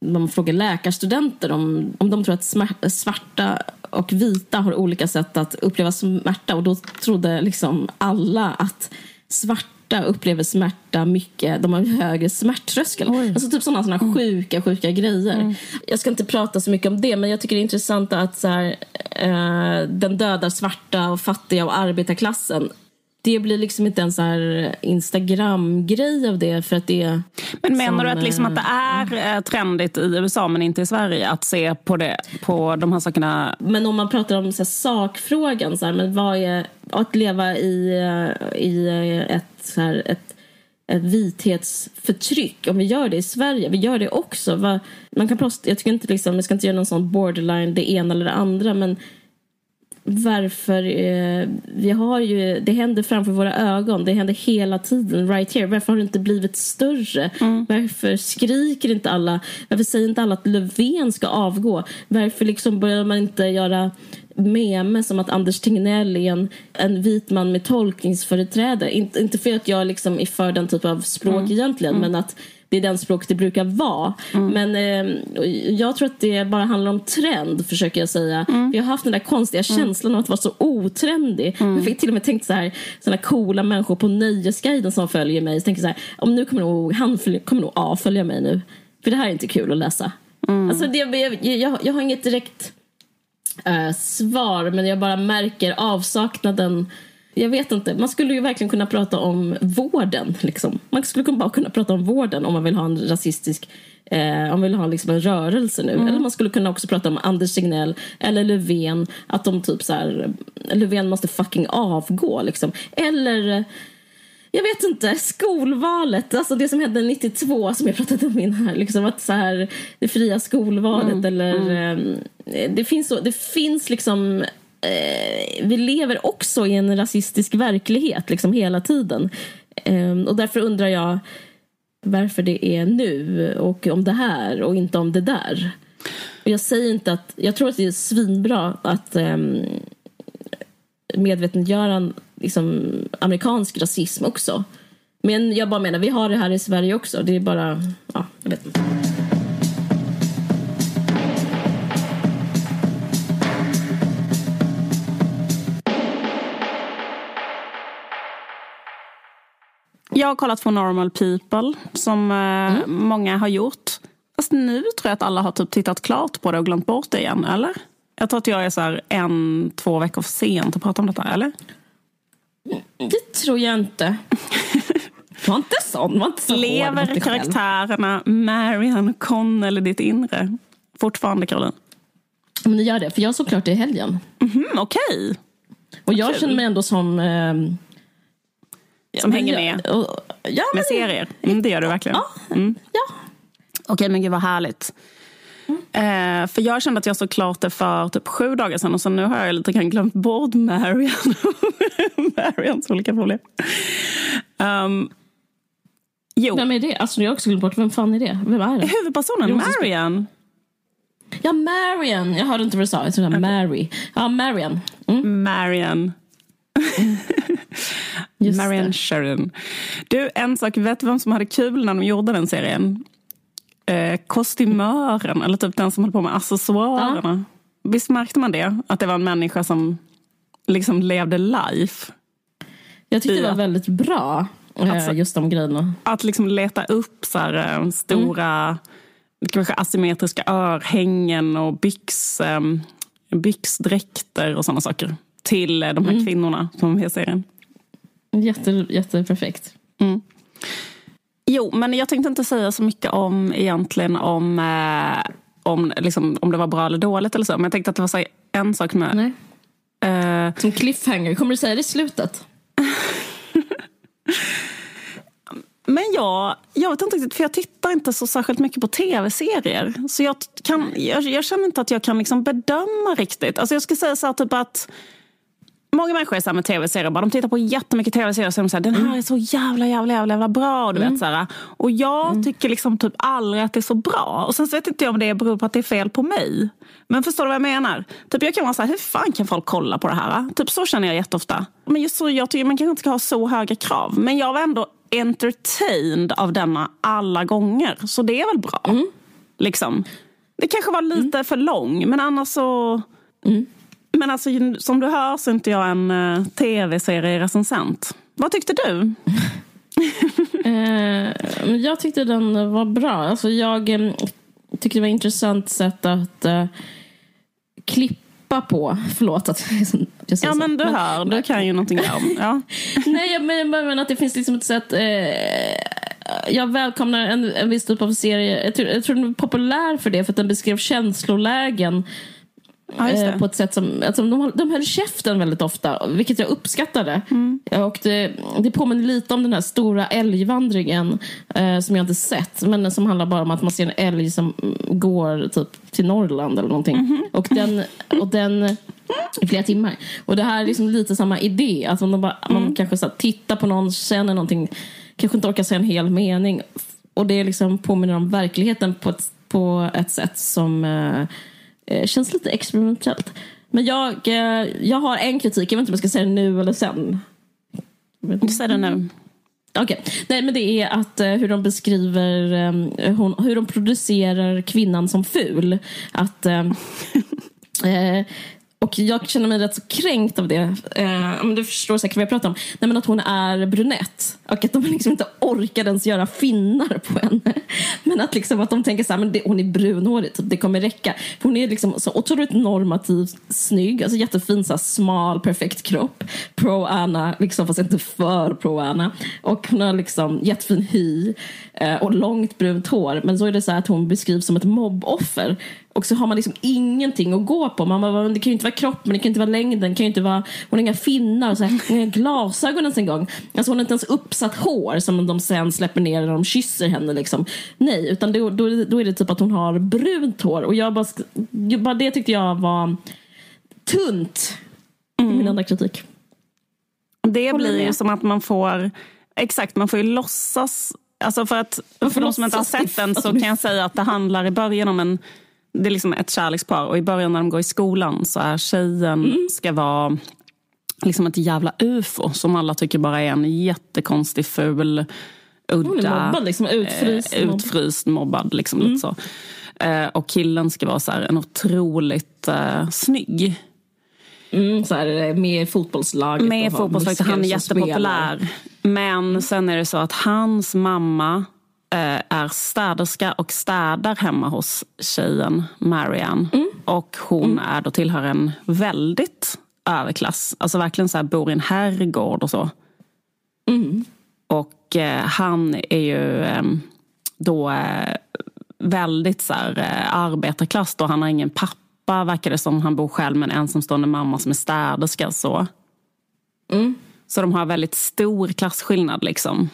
de frågar läkarstudenter om, om de tror att svarta och vita har olika sätt att uppleva smärta och då trodde liksom alla att svarta upplever smärta mycket, de har en högre smärttröskel. Oj. Alltså typ sådana, sådana mm. sjuka, sjuka grejer. Mm. Jag ska inte prata så mycket om det men jag tycker det är intressant att så här, eh, den dödar svarta och fattiga och arbetarklassen det blir liksom inte en så här Instagram-grej av det för att det är... Men menar du att, liksom att det är mm. trendigt i USA men inte i Sverige att se på, det, på de här sakerna? Men om man pratar om så sakfrågan, så här, men vad är att leva i, eh, i ett, så här, ett ett vithetsförtryck om vi gör det i Sverige. Vi gör det också. Man kan prata, jag tycker inte liksom, jag ska inte göra någon sån borderline det ena eller det andra men varför eh, vi har ju, det händer framför våra ögon, det händer hela tiden, right here. Varför har det inte blivit större? Mm. Varför skriker inte alla? Varför säger inte alla att Löfven ska avgå? Varför liksom börjar man inte göra meme som att Anders Tegnell är en, en vit man med tolkningsföreträde? Inte, inte för att jag liksom är för den typen av språk mm. egentligen, mm. men att det är den språk det brukar vara. Mm. Men eh, jag tror att det bara handlar om trend, försöker jag säga. Mm. Vi har haft den där konstiga mm. känslan av att vara så otrendig. Mm. Jag fick till och med tänkt så här, sådana coola människor på Nöjesguiden som följer mig. Så tänker så här, om nu kommer nog, han följ, kommer nog avfölja mig nu. För det här är inte kul att läsa. Mm. Alltså det, jag, jag, jag har inget direkt äh, svar, men jag bara märker avsaknaden jag vet inte, man skulle ju verkligen kunna prata om vården. Liksom. Man skulle bara kunna prata om vården om man vill ha en rasistisk eh, om man vill ha liksom en rörelse nu. Mm. Eller man skulle kunna också prata om Anders Signell eller Löfven. Att de typ så här, Löfven måste fucking avgå liksom. Eller jag vet inte, skolvalet, alltså det som hände 92 som jag pratade om in här, liksom att så här, det fria skolvalet mm. eller mm. Eh, det finns så, det finns liksom eh, vi lever också i en rasistisk verklighet liksom hela tiden. Eh, och därför undrar jag varför det är nu och om det här och inte om det där. Och jag säger inte att, jag tror att det är svinbra att eh, medvetandegöra liksom, amerikansk rasism också. Men jag bara menar, vi har det här i Sverige också. Det är bara, ja, jag vet inte. Jag har kollat på Normal People som eh, mm. många har gjort. Fast nu tror jag att alla har typ tittat klart på det och glömt bort det igen, eller? Jag tror att jag är så här en, två veckor för sent att prata om detta, eller? Det tror jag inte. (laughs) Var inte sån. Var inte så Lever karaktärerna Marian Connell i ditt inre? Fortfarande, Caroline? Men det gör det, för jag såg klart det i helgen. Mm -hmm, Okej. Okay. Och jag känner mig ändå som... Eh, som hänger med ja, ja, med serier. Mm, det gör du verkligen. Ja. Mm. ja. Okej, men gud vad härligt. Mm. Eh, för jag kände att jag såg klart det för typ sju dagar sedan och så nu har jag lite grann glömt bort Marian (laughs) Marians olika problem. Um, jo. Vem är det? Alltså jag har också glömt bort. Vem fan är det? Vem är det? Huvudpersonen, Marian. Ja, Marian. Jag hörde inte vad du sa. Jag trodde Mary. Ja, Marian. Mm. Marian. (laughs) Marianne Sheridan. Du, en sak. Vet du vem som hade kul när de gjorde den serien? Eh, kostymören, eller typ den som höll på med accessoarerna. Ja. Visst märkte man det? Att det var en människa som liksom levde life? Jag tyckte det var väldigt bra, eh, alltså, just de grejerna. Att liksom leta upp så här, eh, stora, mm. kanske asymmetriska örhängen och byx, um, byxdräkter och sådana saker. Till de här mm. kvinnorna som är i serien. Jätte, jätteperfekt. Mm. Jo, men jag tänkte inte säga så mycket om egentligen om, eh, om, liksom, om det var bra eller dåligt eller så. Men jag tänkte att det var så en sak med... Nej. Eh, Som cliffhanger, kommer du säga det i slutet? (laughs) men jag, jag vet inte riktigt, för jag tittar inte så särskilt mycket på tv-serier. Så jag, kan, jag, jag känner inte att jag kan liksom bedöma riktigt. Alltså jag skulle säga så här, typ att Många människor är så med tv-serier. De tittar på jättemycket tv-serier och säger så den här är så jävla, jävla, jävla, jävla bra. Du mm. vet, så här. Och jag mm. tycker liksom typ aldrig att det är så bra. Och sen så vet inte jag om det beror på att det är fel på mig. Men förstår du vad jag menar? Typ jag kan vara så här, hur fan kan folk kolla på det här? Typ så känner jag jätteofta. Men just så, jag tycker man kanske inte ska ha så höga krav. Men jag var ändå entertained av denna alla gånger. Så det är väl bra. Mm. Liksom. Det kanske var lite mm. för lång, men annars så... Men alltså, som du hör så är inte jag en uh, tv-serierecensent. Vad tyckte du? (laughs) eh, jag tyckte den var bra. Alltså, jag eh, tyckte det var ett intressant sätt att uh, klippa på. Förlåt att jag säger Ja, men du men, hör. Du kan ju någonting om. Ja. (laughs) Nej, jag menar men att det finns liksom ett sätt... Eh, jag välkomnar en, en viss typ av serie. Jag tror, jag tror den är populär för det, för att den beskrev känslolägen Ja, eh, på ett sätt som, alltså, de, de höll käften väldigt ofta, vilket jag uppskattade. Mm. Och det, det påminner lite om den här stora älgvandringen eh, som jag inte sett, men som handlar bara om att man ser en älg som går typ till Norrland eller någonting. Mm -hmm. Och den, och den i flera timmar. Och det här är liksom lite samma idé. Alltså man, bara, mm. man kanske så tittar på någon, känner någonting, kanske inte orkar säga en hel mening. Och det liksom påminner om verkligheten på ett, på ett sätt som eh, Eh, känns lite experimentellt. Men jag, eh, jag har en kritik, jag vet inte om jag ska säga det nu eller sen. Du säger det nu. Okej, okay. Nej, men det är att uh, hur de beskriver hur de producerar kvinnan som ful. Att uh, (laughs) Och jag känner mig rätt så kränkt av det. Eh, du förstår säkert vad jag pratar om. Nej, men att hon är brunett. Och att de liksom inte orkar ens göra finnar på henne. Men att, liksom, att de tänker så här, men det, hon är brunhårig, typ, det kommer räcka. För hon är liksom så otroligt normativt snygg. Alltså jättefin, så här, smal, perfekt kropp. Pro-Anna, liksom, fast inte för pro-Anna. Och hon har liksom jättefin hy eh, och långt brunt hår. Men så är det så att hon beskrivs som ett mobboffer. Och så har man liksom ingenting att gå på. Man bara, det kan ju inte vara kroppen, det kan inte vara längden, det kan inte vara, hon har inga finnar, så här, inga glasögon ens en gång. Alltså hon har inte ens uppsatt hår som de sen släpper ner när de kysser henne. Liksom. Nej, utan då, då, då är det typ att hon har brunt hår. Och jag bara, bara det tyckte jag var tunt. Mm. Min enda kritik. Det blir ju som att man får, exakt, man får ju låtsas Alltså för att för de som inte har sett den så kan jag säga att det handlar i början om en det är liksom ett kärlekspar och i början när de går i skolan så är tjejen mm. ska vara liksom ett jävla ufo som alla tycker bara är en jättekonstig, ful, udda... Mobbad, liksom, utfryst. Eh, utfryst, mobbad. Liksom, mm. lite så. Eh, och killen ska vara så här, en otroligt eh, snygg. Mm, så här, med i fotbollslaget. Med fotbollslaget, han är jättepopulär. Spelar. Men sen är det så att hans mamma Eh, är städerska och städar hemma hos tjejen Marianne. Mm. Och hon mm. är då tillhör en väldigt överklass. Alltså verkligen så här, bor i en herrgård och så. Mm. Och eh, han är ju eh, då eh, väldigt så här, eh, arbetarklass. Då. Han har ingen pappa verkar det som. Han bor själv med en ensamstående mamma som är städerska. Så. Mm. så de har väldigt stor klasskillnad. liksom.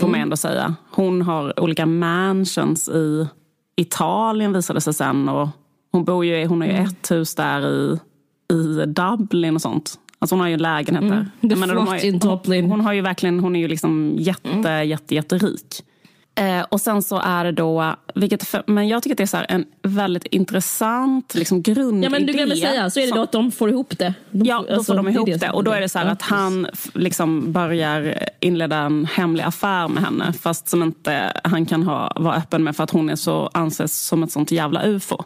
Får man mm. ändå säga. Hon har olika mansions i Italien visade sig sen. Och hon, bor ju, hon har ju mm. ett hus där i, i Dublin och sånt. Alltså hon har ju en lägenhet där. Mm. Menar, har, hon, hon, har ju verkligen, hon är ju liksom jätte, mm. jätte, jätterik. Eh, och sen så är det då, vilket men jag tycker att det är så en väldigt intressant liksom, grundidé. Ja men du glömde säga, så är det då att de får ihop det. De, ja, då alltså, får de ihop det. det. Och då är det så att han liksom börjar inleda en hemlig affär med henne. Fast som inte han kan ha, vara öppen med för att hon är så, anses som ett sånt jävla ufo.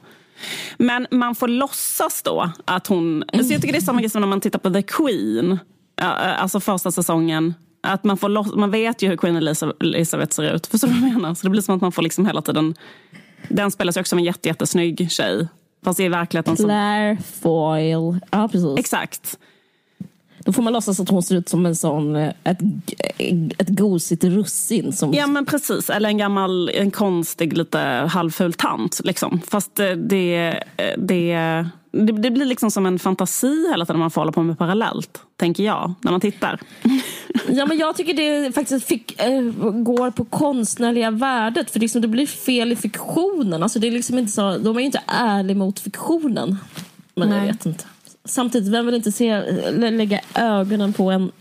Men man får låtsas då att hon... Mm. Så jag tycker det är samma grej som när man tittar på The Queen. Alltså första säsongen att man, får, man vet ju hur Queen Elizabeth ser ut. Förstår du vad jag menar? Så det blir som att man får liksom hela tiden... Den spelas ju också som en jätte, jättesnygg tjej. Fast i verkligheten. Claire Foyle. Ja, precis. Exakt. Då får man låtsas att hon ser ut som en sån, eh, ett, ett gosigt russin. Som... Ja men precis, eller en gammal, en konstig lite halvful tant. Liksom. Fast det, det, det det, blir liksom som en fantasi hela tiden man får hålla på med parallellt, tänker jag, när man tittar. ja, men jag tycker det faktiskt fick, äh, går på konstnärliga värdet, för liksom det blir fel i fiktionen. Alltså det är liksom inte så, de är ju inte ärliga mot fiktionen. Men Nej. jag vet inte. Samtidigt, vem vill inte se, lägga ögonen på en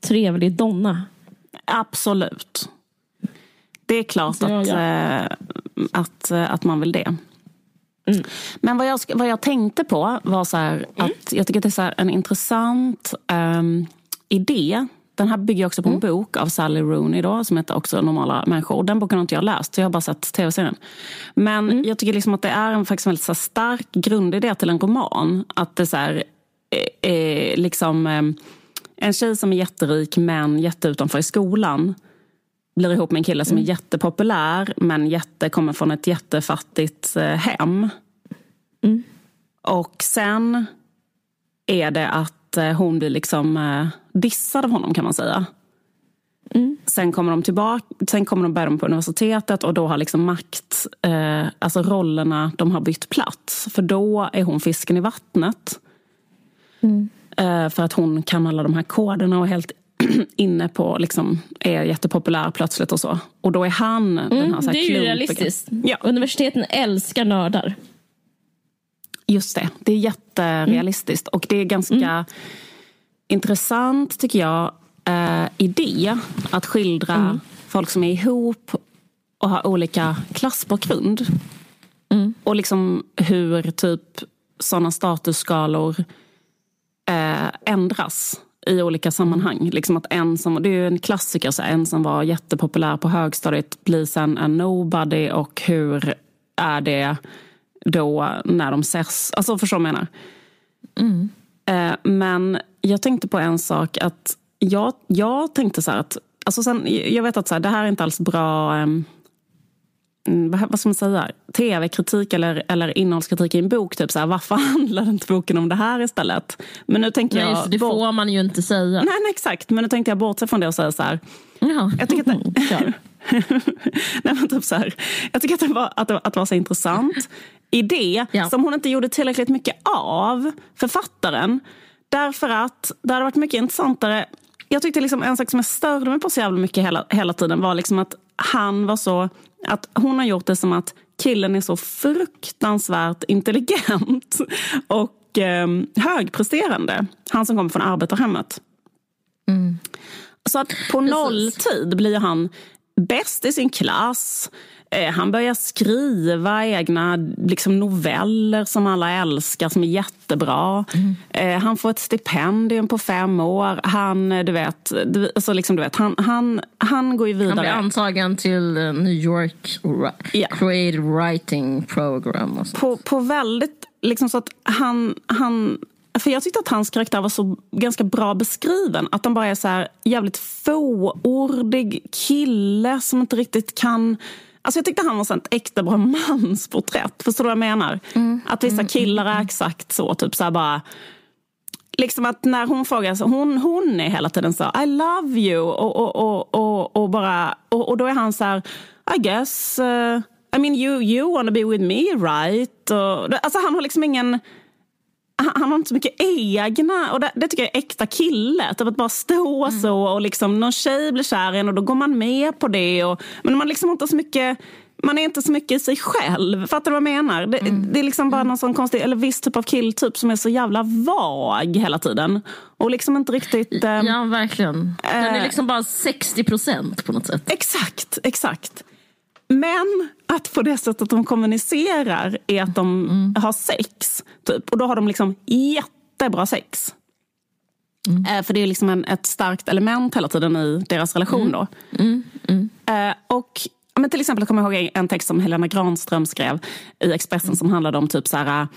trevlig donna? Absolut. Det är klart att, ja. äh, att, att man vill det. Mm. Men vad jag, vad jag tänkte på var så här, mm. att jag tycker att det är så en intressant um, idé. Den här bygger också på en mm. bok av Sally Rooney då, som heter också Normala människor. Den boken har inte jag läst, så jag har bara sett tv-serien. Men mm. jag tycker liksom att det är en faktiskt väldigt så stark grundidé till en roman. Att det är så här, eh, eh, liksom, eh, en tjej som är jätterik men jätteutanför i skolan blir ihop med en kille som är mm. jättepopulär men jätte, kommer från ett jättefattigt eh, hem. Mm. Och sen är det att eh, hon blir liksom eh, dissad av honom kan man säga. Mm. Sen kommer de tillbaka, sen kommer de börja på universitetet och då har liksom makt, eh, alltså rollerna, de har bytt plats. För då är hon fisken i vattnet. Mm. Eh, för att hon kan alla de här koderna och är helt (clears throat) inne på, liksom, är jättepopulär plötsligt och så. Och då är han mm, den här, så här Det är ju realistiskt. Ja. Universiteten älskar nördar. Just det, det är jätterealistiskt. Mm. Och det är ganska mm. intressant tycker jag, eh, idé att skildra mm. folk som är ihop och har olika klassbakgrund. Mm. Och liksom hur typ sådana statusskalor eh, ändras i olika sammanhang. Liksom att en som, det är ju en klassiker, så en som var jättepopulär på högstadiet blir sen en nobody och hur är det då när de ses? Alltså förstår du vad jag menar? Mm. Eh, men jag tänkte på en sak att jag, jag tänkte så här att, alltså sen, jag vet att så här, det här är inte alls bra um, vad ska man säga, tv-kritik eller, eller innehållskritik i en bok. Typ så här, varför (laughs) handlar inte boken om det här istället? Men nu tänker nej, jag... Det bort... får man ju inte säga. Nej, nej, exakt. Men nu tänkte jag bortse från det och säga så här. Ja. Jag tycker att det... (laughs) (laughs) nej, men typ så här. Jag tycker att det var, att det, att det var så intressant idé ja. som hon inte gjorde tillräckligt mycket av, författaren. Därför att det hade varit mycket intressantare jag tyckte liksom en sak som jag störde mig på så jävla mycket hela, hela tiden var liksom att han var så att hon har gjort det som att killen är så fruktansvärt intelligent (laughs) och eh, högpresterande. Han som kommer från arbetarhemmet. Mm. Så att på nolltid blir han bäst i sin klass. Eh, han börjar skriva egna liksom, noveller som alla älskar, som är jättebra. Mm. Eh, han får ett stipendium på fem år. Han, du vet, alltså, liksom, du vet han, han, han går ju vidare. Han blir antagen till New York yeah. Creative Writing Program. På, på väldigt, liksom så att han, han för jag tyckte att hans karaktär var så ganska bra beskriven. Att han bara är så här jävligt fåordig kille som inte riktigt kan Alltså jag tyckte han var ett äkta bra mansporträtt. Förstår du vad jag menar? Mm. Att vissa mm, killar är mm, mm. exakt så. Typ så bara, liksom att när hon frågar, så hon, hon är hela tiden så I love you. Och, och, och, och, och bara, och, och då är han så här, I guess, uh, I mean you, you wanna be with me right? Och, alltså han har liksom ingen han har inte så mycket egna. Och det, det tycker jag är äkta kille. Typ att bara stå mm. så och liksom någon tjej blir kär i en och då går man med på det. Och, men man liksom inte så mycket man är inte så mycket i sig själv. Fattar du vad jag menar? Det, mm. det är liksom bara mm. någon sån konstig, eller viss typ av killtyp som är så jävla vag hela tiden. Och liksom inte riktigt... Eh, ja, verkligen. Den är eh, liksom bara 60 procent på något sätt. Exakt, exakt. Men att på det sättet de kommunicerar är att de mm. har sex. Typ. Och då har de liksom jättebra sex. Mm. Eh, för det är liksom en, ett starkt element hela tiden i deras relation. Mm. Då. Mm. Mm. Eh, och men till exempel jag kommer jag ihåg en text som Helena Granström skrev i Expressen som handlade om typ så här, eh,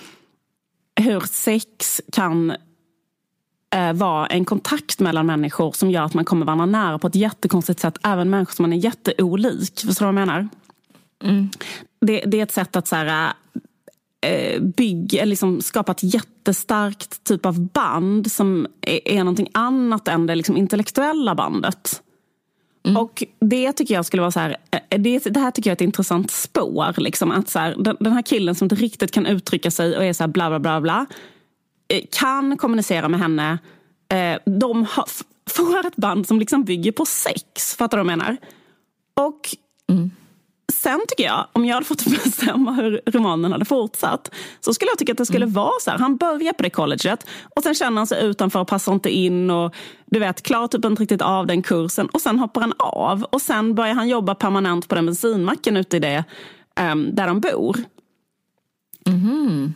hur sex kan eh, vara en kontakt mellan människor som gör att man kommer varandra nära på ett jättekonstigt sätt. Även människor som man är jätteolik. Förstår du vad jag menar? Mm. Det, det, är ett sätt att så här, eh, bygga, liksom skapa ett jättestarkt typ av band som är, är någonting annat än det liksom intellektuella bandet. Mm. Och det tycker jag skulle vara så här, eh, det, det här tycker jag är ett intressant spår. Liksom, att så här, den, den, här killen som inte riktigt kan uttrycka sig och är så här bla bla bla bla. Eh, kan kommunicera med henne. De har, får ett band som liksom bygger på sex. Fattar du vad jag menar? Och mm. Sen tycker jag, om jag hade fått (laughs) bestämma hur romanen hade fortsatt, så skulle jag tycka att det skulle mm. vara så här. Han börjar på det colleget och sen känner han sig utanför och passar inte in och du vet, klarar typ inte riktigt av den kursen och sen hoppar han av och sen börjar han jobba permanent på den bensinmacken ute i det um, där de bor. Mm.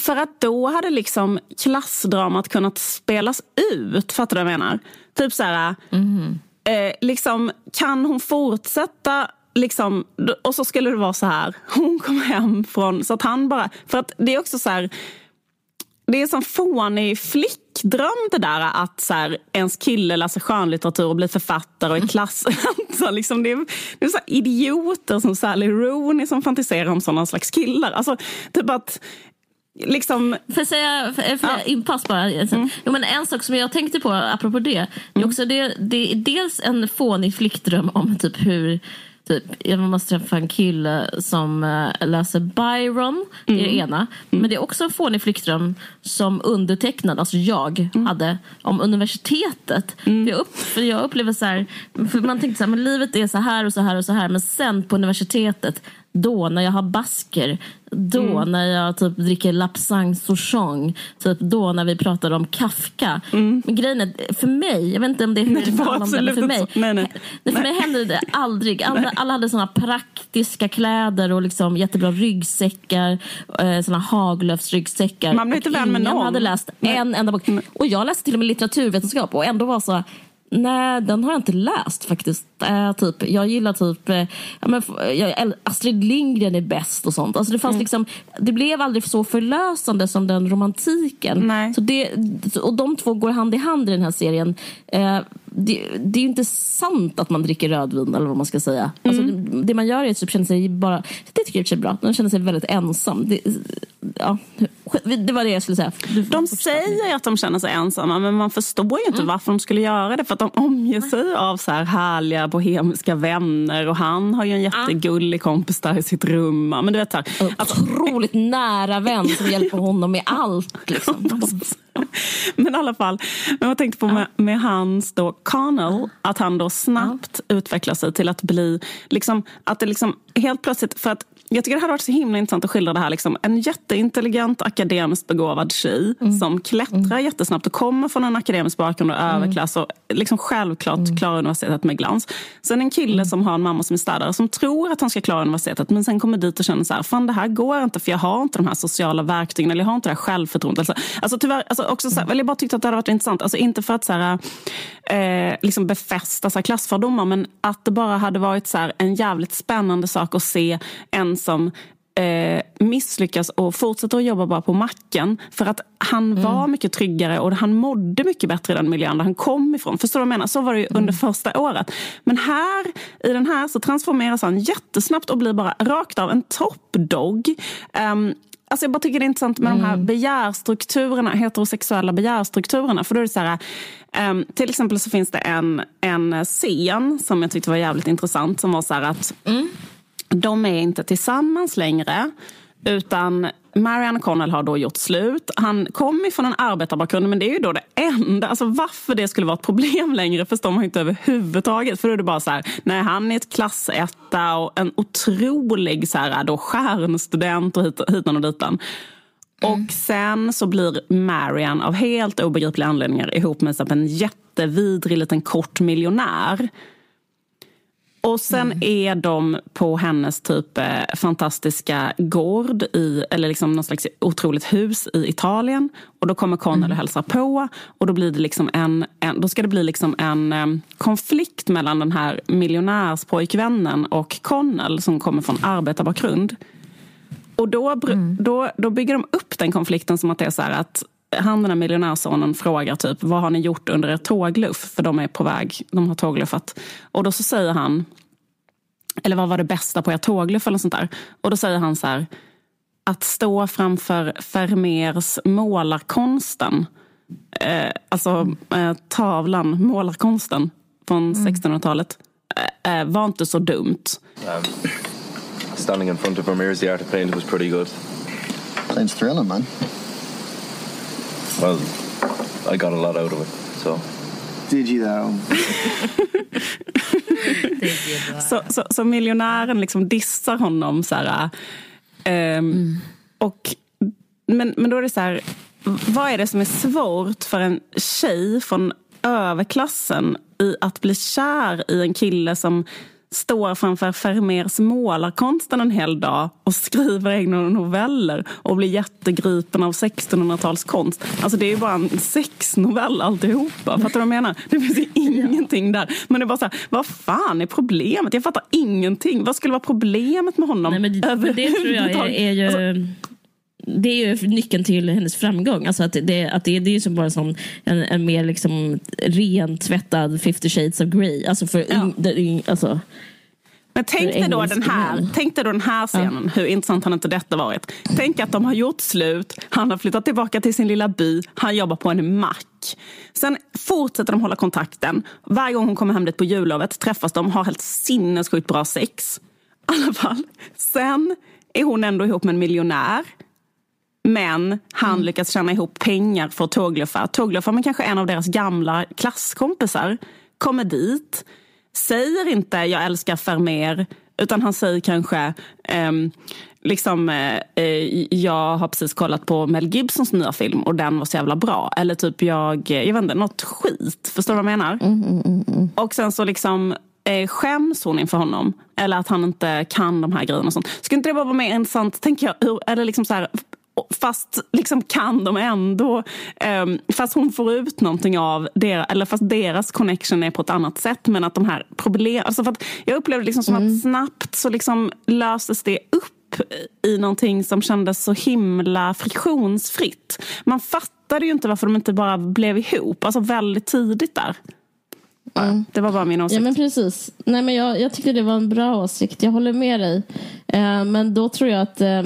För att då hade liksom klassdramat kunnat spelas ut. Fattar du vad jag menar? Typ så här, mm. eh, liksom, kan hon fortsätta Liksom, och så skulle det vara så här. Hon kom hem från... Så att han bara... För att det är också så här... Det är en sån fånig flickdröm det där att så här, ens kille läser skönlitteratur och blir författare och är klass... alltså, (laughs) liksom, det är, det är så idioter som Sally Rooney som fantiserar om sådana slags killar. Alltså, typ att liksom... Får jag säga för, för ja. inpass bara? Mm. Jo, men en sak som jag tänkte på apropå det. Mm. Det, är också det, det är dels en fånig flickdröm om typ hur Typ, jag måste träffa en kille som uh, läser Byron. Det är det mm. ena. Mm. Men det är också en fånig flickdröm som undertecknad, alltså jag, mm. hade om universitetet. För jag, upp, för jag upplever så här, för man tänkte så här, men livet är så här och så här och så här. Men sen på universitetet, då när jag har basker, då mm. när jag typ dricker Lapsang Souchong, typ då när vi pratar om Kafka. Mm. Men grejen är, för mig, jag vet inte om det är nej, det var absolut för mig. Nej, nej. För nej. mig hände det aldrig. Alla, alla hade såna praktiska kläder och liksom jättebra ryggsäckar, eh, såna Haglöfsryggsäckar. Man blir inte vän med någon. hade läst en enda bok. Och jag läste till och med litteraturvetenskap och ändå var så Nej, den har jag inte läst faktiskt. Äh, typ, jag gillar typ äh, men, jag, Astrid Lindgren är bäst och sånt. Alltså, det, fanns mm. liksom, det blev aldrig så förlösande som den romantiken. Nej. Så det, och de två går hand i hand i den här serien. Äh, det, det, är ju inte sant att man dricker rödvin eller vad man ska säga. Alltså, mm. Alltså, det, det, man gör är att typ känna sig bara, det tycker jag är bra, man känner sig väldigt ensam. Det, ja, det var det jag skulle säga. De säger att de känner sig ensamma men man förstår ju inte mm. varför de skulle göra det. För att de omger sig av så här härliga bohemiska vänner och han har ju en jättegullig kompis där i sitt rum. Men du vet, så här, alltså, Otroligt nära vän som hjälper (laughs) honom med allt. Liksom. men i alla fall, men jag tänkte på med, med hans då Connell, att han då snabbt utvecklar sig till att bli, liksom, att det liksom helt plötsligt, för att jag tycker det hade varit så himla intressant att skildra det här. Liksom, en jätteintelligent, akademiskt begåvad tjej mm. som klättrar mm. jättesnabbt och kommer från en akademisk bakgrund och mm. överklass och liksom självklart mm. klarar universitetet med glans. Sen en kille mm. som har en mamma som är städare som tror att han ska klara universitetet men sen kommer dit och känner så här, fan det här går inte för jag har inte de här sociala verktygen eller jag har inte det här självförtroendet. Alltså, alltså tyvärr, alltså, också så här, mm. jag bara tyckte att det hade varit intressant. Alltså inte för att så här, eh, liksom befästa så här, klassfördomar men att det bara hade varit så här, en jävligt spännande sak att se en som eh, misslyckas och fortsätter att jobba bara på macken. För att han mm. var mycket tryggare och han mådde mycket bättre i den miljön där han kom ifrån. Förstår du vad jag menar? Så var det ju mm. under första året. Men här, i den här så transformeras han jättesnabbt och blir bara rakt av en toppdog. Um, Alltså jag bara tycker det är intressant med mm. de här mm. begärstrukturerna, heterosexuella begärstrukturerna. För då är så här, um, till exempel så finns det en, en scen som jag tyckte var jävligt intressant. Som var så här att mm de är inte tillsammans längre. Utan Marianne Connell har då gjort slut. Han kommer från en arbetarbakgrund men det är ju då det enda. Alltså varför det skulle vara ett problem längre förstår man inte överhuvudtaget. För då är det bara så här, nej han är ett klassetta och en otrolig så här, då stjärnstudent och hit, hitan och ditan. Mm. Och sen så blir Marian av helt obegripliga anledningar ihop med en jättevidrig liten kort miljonär och sen mm. är de på hennes typ eh, fantastiska gård, i, eller liksom någon slags otroligt hus i Italien. Och då kommer Connell mm. och hälsar på. Och då, blir det liksom en, en, då ska det bli liksom en um, konflikt mellan den här miljonärspojkvännen och Connell som kommer från arbetarbakgrund. Och då, mm. då, då bygger de upp den konflikten som att det är så här att han den här miljonärsonen frågar typ vad har ni gjort under er tågluff? För de är på väg, de har tågluffat. Och då så säger han, eller vad var det bästa på er tågluff eller sånt där? Och då säger han så här, att stå framför Vermeers målarkonsten, eh, alltså eh, tavlan, målarkonsten, från 1600-talet äh, äh, var inte så dumt. Um, standing in front of Vermeer's The Art of Paint was pretty good. Sounds thrilling, man. Well, I got a lot out of it, so. (laughs) Did you though? Så, så, så miljonären liksom dissar honom. Så här, ehm, och, men, men då är det så här, vad är det som är svårt för en tjej från överklassen i att bli kär i en kille som står framför Vermeers målarkonsten en hel dag och skriver egna noveller och blir jättegripen av 1600-talskonst. Alltså det är ju bara en sexnovell alltihopa. Fattar du vad jag menar? Det finns ju (laughs) ingenting där. Men det är bara så här, vad fan är problemet? Jag fattar ingenting. Vad skulle vara problemet med honom Nej, men det, det tror jag är, är ju... Alltså, det är ju nyckeln till hennes framgång. Alltså att det, att det, det är ju som bara som en, en mer liksom ren tvättad 50 shades of Grey. Alltså för Ja. yng- alltså, Men tänk dig, då den här, tänk dig då den här scenen, hur intressant har inte detta varit? Tänk att de har gjort slut, han har flyttat tillbaka till sin lilla by, han jobbar på en mack. Sen fortsätter de hålla kontakten. Varje gång hon kommer hem dit på jullovet träffas de, har helt sinnessjukt bra sex. I alla fall. Sen är hon ändå ihop med en miljonär. Men han lyckas tjäna ihop pengar för tågluffa. Tågluffa med kanske en av deras gamla klasskompisar. Kommer dit, säger inte jag älskar Vermeer. Utan han säger kanske ehm, liksom, eh, eh, jag har precis kollat på Mel Gibsons nya film och den var så jävla bra. Eller typ jag, jag vet inte, något skit. Förstår du vad jag menar? Och sen så liksom eh, skäms hon inför honom. Eller att han inte kan de här grejerna och sånt. Skulle inte det bara vara mer intressant, tänker jag, hur, eller liksom så här, fast liksom kan de ändå, ehm, fast hon får ut någonting av det, eller fast deras connection är på ett annat sätt. Men att de här problem, alltså för att jag upplevde liksom som att snabbt så liksom löstes det upp i någonting som kändes så himla friktionsfritt. Man fattade ju inte varför de inte bara blev ihop, alltså väldigt tidigt där. Det var bara min åsikt. Ja men precis. Nej, men jag, jag tyckte det var en bra åsikt. Jag håller med dig. Eh, men då tror jag att eh,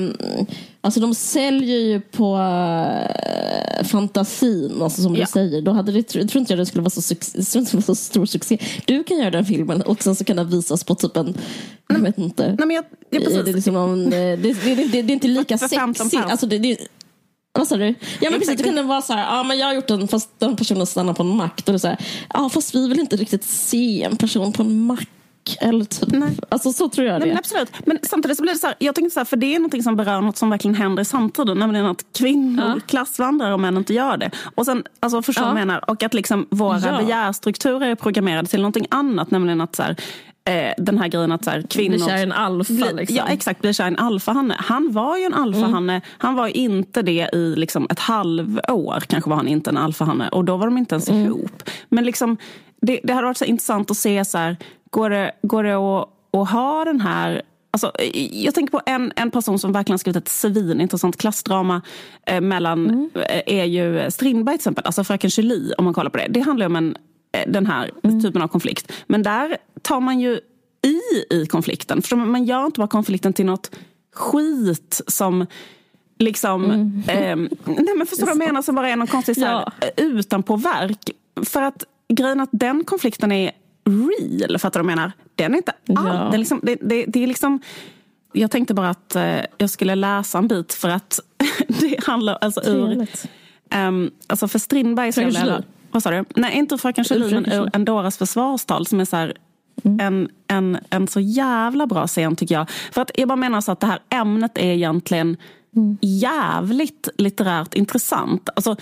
alltså de säljer ju på eh, fantasin, alltså som Ja. du säger. Då hade det, tror tror inte jag det skulle vara så, suc- jag tror inte det var så stor succé. Du kan göra den filmen och sen så kan den visas på typ en, jag vet inte. Nej, men jag, ja, Är det, liksom någon, eh, det, det, det, det, det är inte lika För 15 sexigt. pounds. Alltså det, det, vad sa du? Ja men precis, Exakt. det kunde vara så här, ja men jag har gjort den fast den personen stannar på en mack. Då är det så här, ja fast vi vill inte riktigt se en person på en mack. Eller typ, Nej. alltså så tror jag Nej, det. men absolut. Men samtidigt så blir det så här, jag tänker så här, för det är något som berör något som verkligen händer i samtiden. Nämligen att kvinnor Ja. klassvandrar och män inte gör det. Och sen, alltså förstår Ja. menar? Och att liksom våra Ja. begärstrukturer är programmerade till någonting annat. Nämligen att så här, eh, den här grejen att så här, kvinnor... Blir kär i en alfa, liksom. Ja exakt, blir kär i en alfahanne. Han var ju en alfahanne. Han var ju inte det i liksom ett halvår. Kanske var han inte en alfahanne. Och då var de inte ens ihop. Men liksom, det, det hade varit så intressant att se så här, går det, går det att, att ha den här Alltså, jag tänker på en, en person som verkligen skrivit ett svinintressant klassdrama eh, mellan, eh, är ju Strindberg till exempel, alltså Fröken Julie om man kollar på det. Det handlar om en, eh, den här typen av konflikt. Men där tar man ju i i konflikten. För man gör inte bara konflikten till något skit som liksom... ehm, nej men förstår du vad jag menar? Som bara är någon konstig så här, Ja. eh, utanpåverk. För att grejen att den konflikten är real, fattar du vad jag menar? Den är inte all, Ja. det, är liksom, det, det, det är liksom... Jag tänkte bara att eh, jag skulle läsa en bit för att (laughs) det handlar alltså ur... Um, alltså för Strindberg Fröken? Vad sa du? Nej, inte Fröken Julie, men ur Julie. Endoras försvarstal som är så här, en, en, en så jävla bra scen tycker jag. För att jag bara menar så att det här ämnet är egentligen jävligt litterärt intressant. Alltså,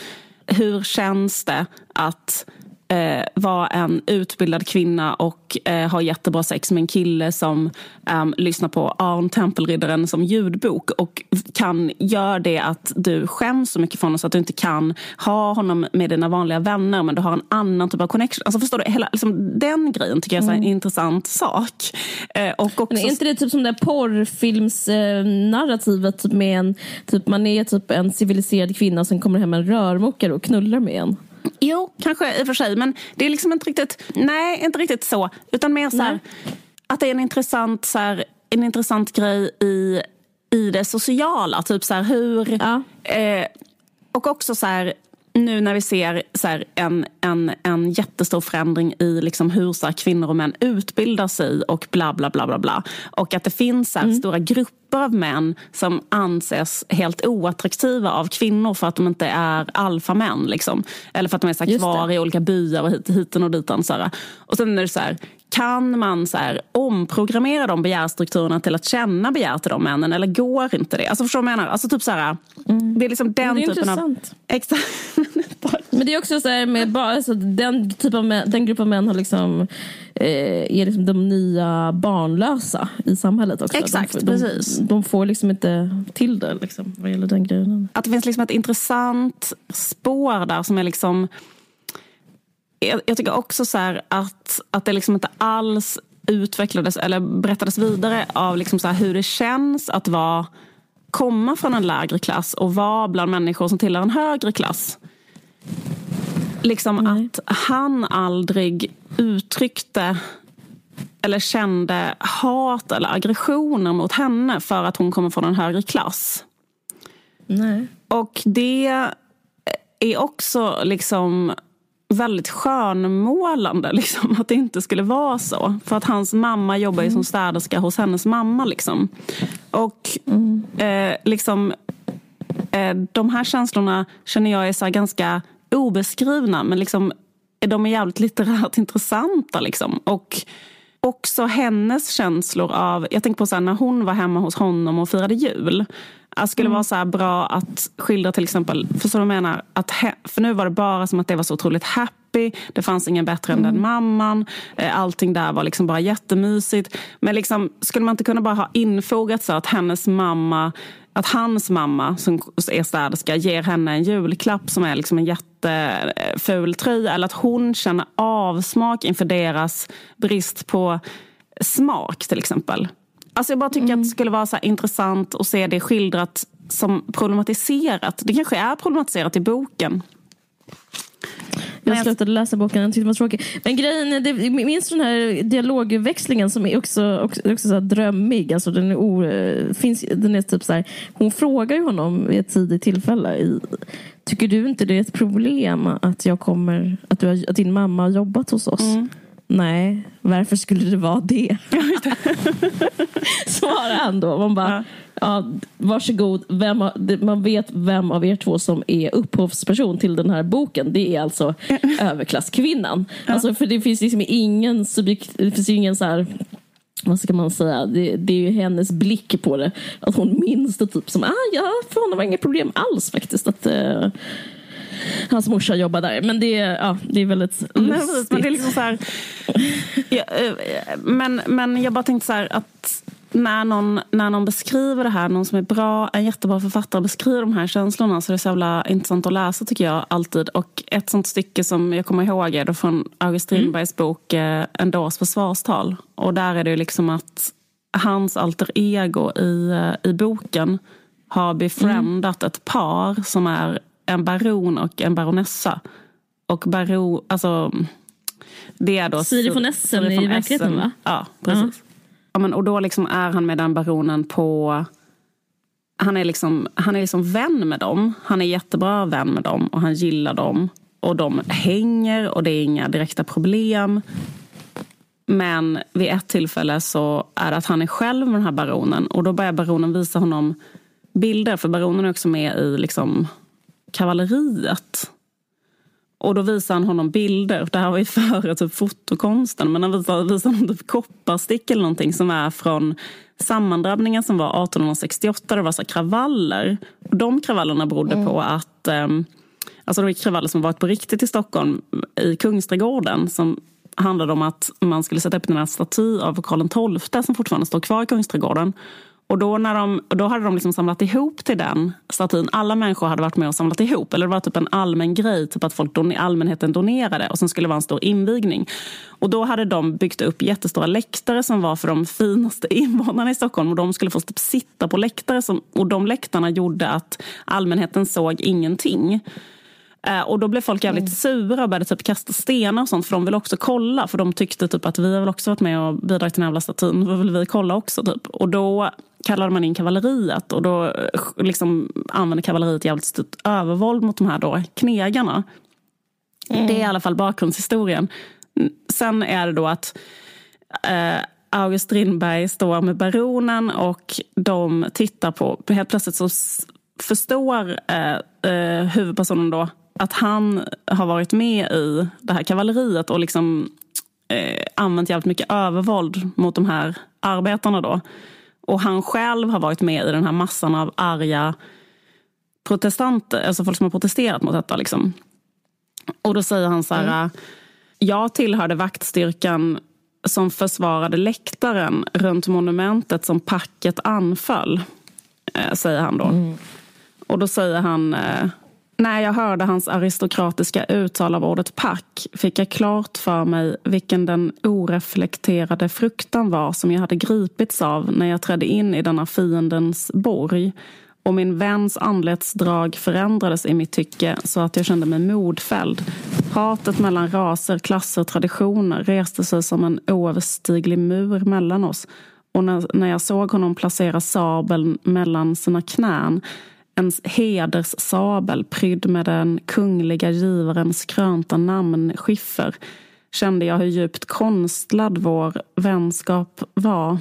hur känns det att eh, vara en utbildad kvinna och eh, ha jättebra sex med en kille som ehm, lyssnar på Arn Tempelriddaren som ljudbok och kan göra det att du skäms så mycket från honom så att du inte kan ha honom med dina vanliga vänner men du har en annan typ av connection. Alltså förstår du? Hela, liksom, den grejen tycker jag är här en intressant sak. Eh, och också, Men är inte det typ som det porrfilmsnarrativet typ med en, typ man är typ en civiliserad kvinna som kommer hem en rörmokare och knullar med en? Jo, kanske i och för sig. Men det är liksom inte riktigt, nej, inte riktigt så. Utan mer så här, att det är en intressant, så här, en intressant grej i, i det sociala. Typ så här hur... Ja. Eh, och också så här, nu när vi ser så här, en, en, en jättestor förändring i liksom hur så här, kvinnor och män utbildar sig och bla bla bla bla bla. Och att det finns så här, Mm. stora grupper av män som anses helt oattraktiva av kvinnor för att de inte är alfamän. Liksom. Eller för att de är så här, kvar i olika byar och hit, hiten och ditan. Så här. Och sen är det så här, kan man så här, omprogrammera de begärstrukturerna till att känna begär till de männen eller går inte det? Alltså förstår du vad jag menar? Alltså typ så här, Det är liksom den Mm. det är typen av... intressant. Exakt. (laughs) Men det är också så här med bara, alltså, den, typ av män, den grupp av män har liksom, eh, är liksom de nya barnlösa i samhället också. Exakt, de, får- precis. De, de får liksom inte till det liksom, vad gäller den grejen. Att det finns liksom ett intressant spår där som är liksom... Jag, jag tycker också så här att, att det liksom inte alls utvecklades eller berättades vidare av liksom så hur det känns att vara, komma från en lägre klass och vara bland människor som tillhör en högre klass. Liksom att han aldrig uttryckte eller kände hat eller aggressioner mot henne för att hon kommer från en högre klass. Nej. Och det är också liksom väldigt skönmålande liksom, att det inte skulle vara så. För att hans mamma jobbar ju som städerska hos hennes mamma. Liksom. Och eh, liksom, eh, de här känslorna känner jag är så här ganska obeskrivna men liksom, de är jävligt litterärt (laughs) intressanta. Liksom. Och också hennes känslor av... Jag tänker på så här, när hon var hemma hos honom och firade jul. Det skulle vara så här bra att skildra till exempel, förstår du vad jag menar? Att he, för nu var det bara som att det var så otroligt happy. Det fanns ingen bättre än den mamman. Eh, Allting där var liksom bara jättemysigt. Men liksom, skulle man inte kunna bara ha infogat så att hennes mamma att hans mamma som är städerska ger henne en julklapp som är liksom en jätteful tröja. Eller att hon känner avsmak inför deras brist på smak till exempel. Alltså jag bara tycker att det skulle vara så intressant att se det skildrat som problematiserat. Det kanske är problematiserat i boken. Jag slutade läsa boken, jag tyckte det var tråkig. Men grejen det, minns du den här dialogväxlingen som är också, också, också så drömmig? Alltså den, är o, finns, den är typ så här, hon frågar ju honom vid ett tidigt tillfälle. I, Tycker du inte det är ett problem att, jag kommer, att, du att din mamma har jobbat hos oss? Nej, varför skulle det vara det? (laughs) Svarar han då. Man bara, ja. varsågod. Vem man vet vem av er två som är upphovsperson till den här boken. Det är alltså (laughs) överklasskvinnan. Alltså, för det finns liksom ingen subjekt, det finns ingen så här vad ska man säga, det, det är ju hennes blick på det. Att hon minns det typ som, ah, ja, för honom var inget problem alls faktiskt. Att eh, hans morsa jobbar där. Men det, är- ja, det är väldigt Nej, lustigt. men det är liksom så här, ja, eh, men, men jag bara tänkte så här att när någon, när någon beskriver det här, någon som är bra, en jättebra författare beskriver de här känslorna så är det så jävla intressant att läsa tycker jag alltid. Och ett sånt stycke som jag kommer ihåg är då från August Strindbergs bok eh, En dårs försvarstal. Och där är det liksom att hans alter ego i, eh, i boken har befriendat ett par som är en baron och en baronessa. Och baron, alltså det är då Siri von Essen i verkligheten, va? Ja, precis. Ja, men, och då liksom är han med den baronen på... Han är, liksom, han är liksom vän med dem. Han är jättebra vän med dem och han gillar dem. Och de hänger och det är inga direkta problem. Men vid ett tillfälle så är det att han är själv med den här baronen. Och då börjar baronen visa honom bilder. För baronen är också med i liksom kavalleriet. Och då visar han honom bilder. Det här var ju (laughs) före typ fotokonsten. Men han visar, visar honom typ kopparstick eller någonting som är från sammandrabbningen som var 1868. Det var så kravaller. Och de kravallerna berodde på att um, Alltså det var kravaller som varit på riktigt i Stockholm i Kungsträdgården som handlade om att man skulle sätta upp en staty av Karl XII som fortfarande står kvar i Kungsträdgården. Och då, när de, då hade de liksom samlat ihop till den statyn. Alla människor hade varit med och samlat ihop. Eller det var typ en allmän grej, typ att folk don, allmänheten donerade. Och sen skulle det vara en stor invigning. Och då hade de byggt upp jättestora läktare som var för de finaste (laughs) invånarna i Stockholm. Och de skulle få typ sitta på läktare. Som, och de läktarna gjorde att allmänheten såg ingenting. Eh, Och då blev folk jävligt sura och började typ kasta stenar och sånt för de ville också kolla. För de tyckte typ att vi har väl också varit med och bidragit till den här jävla statyn. Då vill vi kolla också typ. Och då kallade man in kavalleriet och då eh, liksom använde kavalleriet jävligt stort övervåld mot de här då knegarna. Det är i alla fall bakgrundshistorien. Sen är det då att eh, August Strindberg står med baronen och de tittar på, helt plötsligt så förstår eh, eh, huvudpersonen då att han har varit med i det här kavalleriet och liksom eh, använt jävligt mycket övervåld mot de här arbetarna då. Och han själv har varit med i den här massan av arga protestanter, alltså folk som har protesterat mot detta. Liksom. Och då säger han så här, mm. jag tillhörde vaktstyrkan som försvarade läktaren runt monumentet som packet anföll, eh, säger han då. Mm. Och då säger han, eh, när jag hörde hans aristokratiska uttal av ordet pack fick jag klart för mig vilken den oreflekterade fruktan var som jag hade gripits av när jag trädde in i denna fiendens borg och min väns anletsdrag förändrades i mitt tycke så att jag kände mig modfälld. Hatet mellan raser, klasser och traditioner reste sig som en oöverstiglig mur mellan oss och när, när jag såg honom placera sabeln mellan sina knän en hederssabel prydd med den kungliga givarens krönta namnskiffer kände jag hur djupt konstlad vår vänskap var.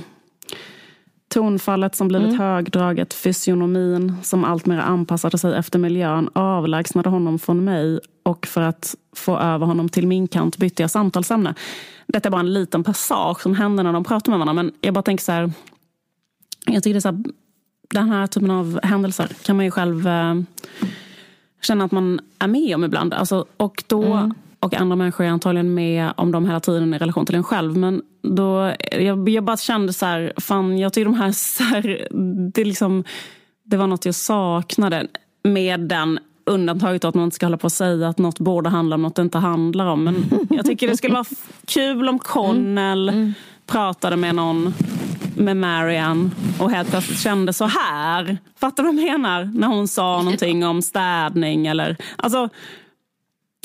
Tonfallet som blivit mm. högdraget, fysionomin som alltmer anpassade sig efter miljön avlägsnade honom från mig och för att få över honom till min kant bytte jag samtalsämne. Detta är bara en liten passage som händer när de pratar med varandra men jag bara tänker så här. Jag tycker det är så den här typen av händelser kan man ju själv eh, känna att man är med om ibland. Alltså, och då mm och andra människor är antagligen med om dem hela tiden i relation till en själv. Men då, jag, jag bara kände så här, fan jag tycker de här, (laughs) så här, det, liksom, det var något jag saknade med den undantaget att man inte ska hålla på och säga att något borde handla om något det inte handlar om. Men (laughs) jag tycker det skulle vara kul om Connell mm. Mm. pratade med någon med Marianne och helt plötsligt kände så här. Fattar du vad jag menar? När hon sa någonting om städning eller... Alltså,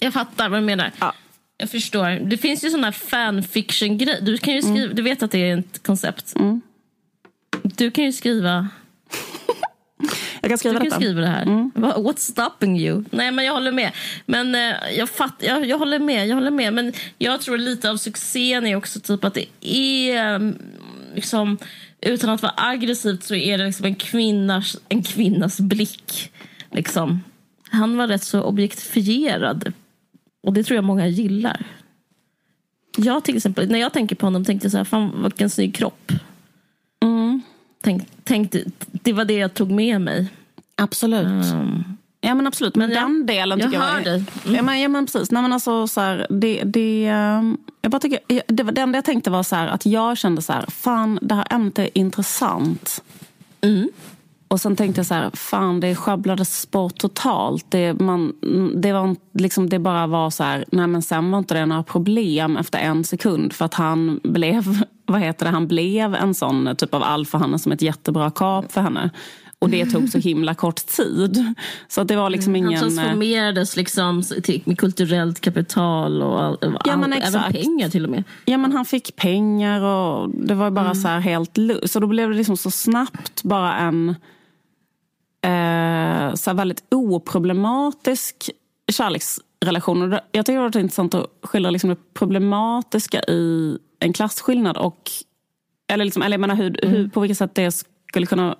jag fattar vad du menar. Ja. Jag förstår. Det finns ju såna fanfiction-grejer. Du, kan ju skriva, mm. du vet att det är ett koncept. Mm. Du kan ju skriva... jag kan skriva du detta. kan skriva det här. Mm. What's stopping you? Nej, men jag håller med. Men eh, jag, fatt, jag, jag, håller med. Jag håller med. Men jag tror lite av succén är också typ att det är liksom utan att vara aggressivt så är det liksom en kvinnas, en kvinnas blick. Liksom. Han var rätt så objektifierad och det tror jag många gillar. Jag till exempel, när jag tänker på honom tänkte jag så här, fan vilken snygg kropp. Mm. Tänk, tänkte, det var det jag tog med mig. Absolut. Um, ja men absolut, men, men den ja, delen tycker jag, jag var... Dig. Mm. Ja, men, ja men precis, Nej, men alltså, så här, det, det, ehm, jag bara tycker, det, det enda jag tänkte var så här, att jag kände så här, fan det här ämnet är intressant. Mm. Och sen tänkte jag så här, fan det sjabblades bort totalt. Det, man, det, var liksom, det bara var så här, nej men sen var inte det några problem efter en sekund. För att han blev, (laughs) vad heter det, han blev en sån typ av alfahanne som ett jättebra kap för henne. Och det tog så himla kort tid. Så att det var liksom ingen... Han transformerades liksom med kulturellt kapital och all, ja, men exakt. även pengar till och med. Ja men han fick pengar och det var bara mm. så här helt... Så då blev det liksom så snabbt bara en eh, så väldigt oproblematisk kärleksrelation. jag tycker det var intressant att skildra liksom det problematiska i en klasskillnad. Och, eller, liksom, eller jag menar hur, mm. hur, på vilket sätt det skulle kunna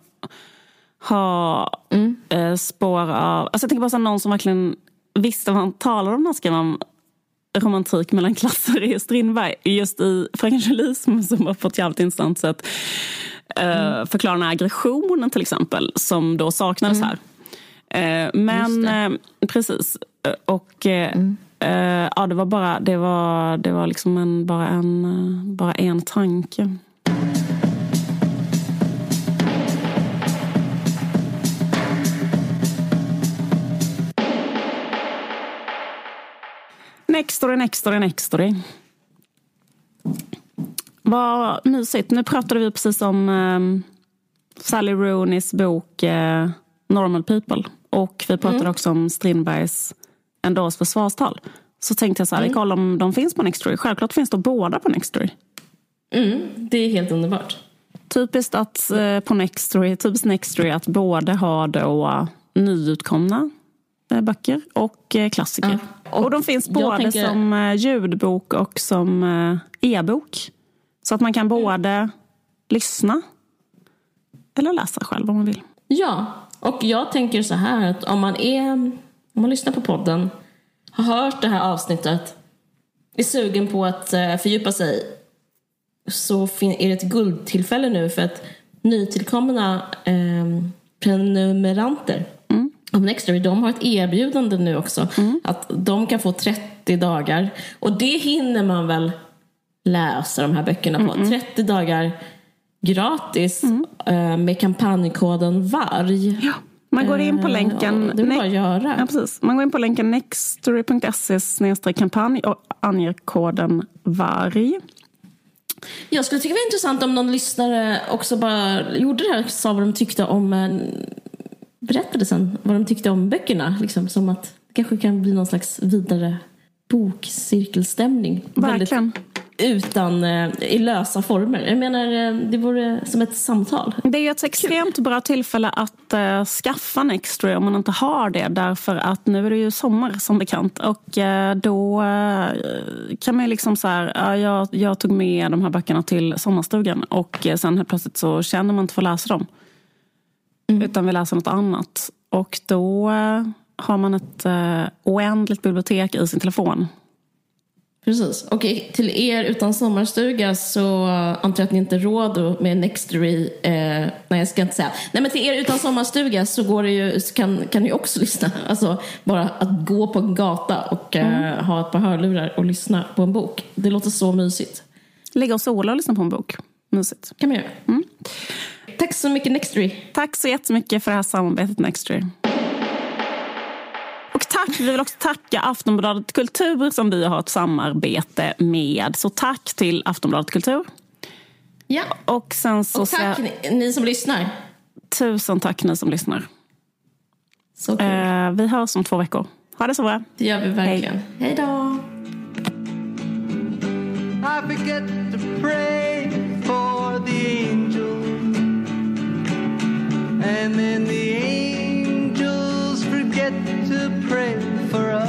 ha mm. eh, spår av... Alltså jag tänker bara så någon som verkligen visste vad han talade om när han skrev om romantik mellan klasser i Strindberg. Just i Fröken Julism som var på ett jävligt intressant sätt mm. förklara den här aggressionen till exempel, som då saknades mm. här. Eh, men eh, precis. Och mm. ja, det var bara, det var, det var liksom en, bara, en, bara en tanke. Story, next story, next story. Vad mysigt. Nu pratade vi precis om um, Sally Rooneys bok uh, Normal People. Och vi pratade mm. också om Strindbergs En dags försvarstal. Så tänkte jag så här, mm. kolla om de finns på Nextory. Självklart finns de båda på Nextory. Mm, det är helt underbart. Typiskt att eh, på Nextory, typiskt Nextory att både ha då nyutkomna eh, böcker och klassiker. Ja. Och, Och de finns både tänker- som eh, ljudbok och som eh, e-bok. Så att man kan både lyssna eller läsa själv om man vill. Ja, och jag tänker så här att om man är om man lyssnar på podden, har hört det här avsnittet, är sugen på att eh, fördjupa sig så är det ett guldtillfälle nu för att nytillkomna eh, prenumeranter av Nextory, de har ett erbjudande nu också. Att de kan få 30 dagar. Och det hinner man väl läsa de här böckerna på. 30 dagar gratis eh, med kampanjkoden VARG. Ja. Man går in på Eh, länken... det är bara göra. Ja, precis. Man går in på länken nextory.se kampanj och anger koden VARG. Jag skulle tycka det var intressant om någon lyssnare också bara gjorde det här och sa vad de tyckte om berättade sen vad de tyckte om böckerna. Liksom, som att det kanske kan bli någon slags vidare bokcirkelstämning. Verkligen. Väldigt utan, eh, i lösa former. Jag menar, eh, det vore som ett samtal. Det är ju ett extremt bra tillfälle att uh, skaffa Nextory om man inte har det. Därför att nu är det ju sommar som bekant. Och eh, då eh, kan man ju liksom så här, ja, jag, jag tog med de här böckerna till sommarstugan. Och sen helt plötsligt så känner man inte för att läsa dem. Utan vill läsa något annat. Och då eh, har man ett uh, oändligt bibliotek i sin telefon. Precis. Och till er utan sommarstuga så antar jag att ni inte råd med Nextory. Eh, nej, jag ska inte säga. Nej, men till er utan sommarstuga så går det ju, kan, kan ni också (laughs) lyssna. Alltså bara att gå på en gata och eh, ha ett par hörlurar och lyssna på en bok. Det låter så mysigt. Ligga och sola och lyssna på en bok. Mysigt. kan man göra. Tack så mycket Nextory. Tack så jättemycket för det här samarbetet Nextory. Och tack, vi vill också tacka Aftonbladet Kultur som vi har ett samarbete med. Så tack till Aftonbladet Kultur. Ja. Och sen så Och tack ni, ni som lyssnar. tusen tack ni som lyssnar. Så kul. Eh, vi hörs om två veckor. Ha det så bra. Det gör vi verkligen. Hej då. And then the angels forget to pray for us.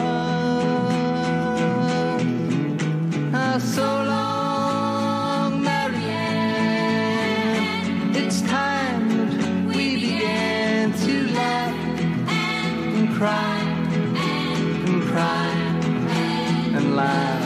Ah, so long, Marianne. It's time that we began to laugh and cry and cry and laugh.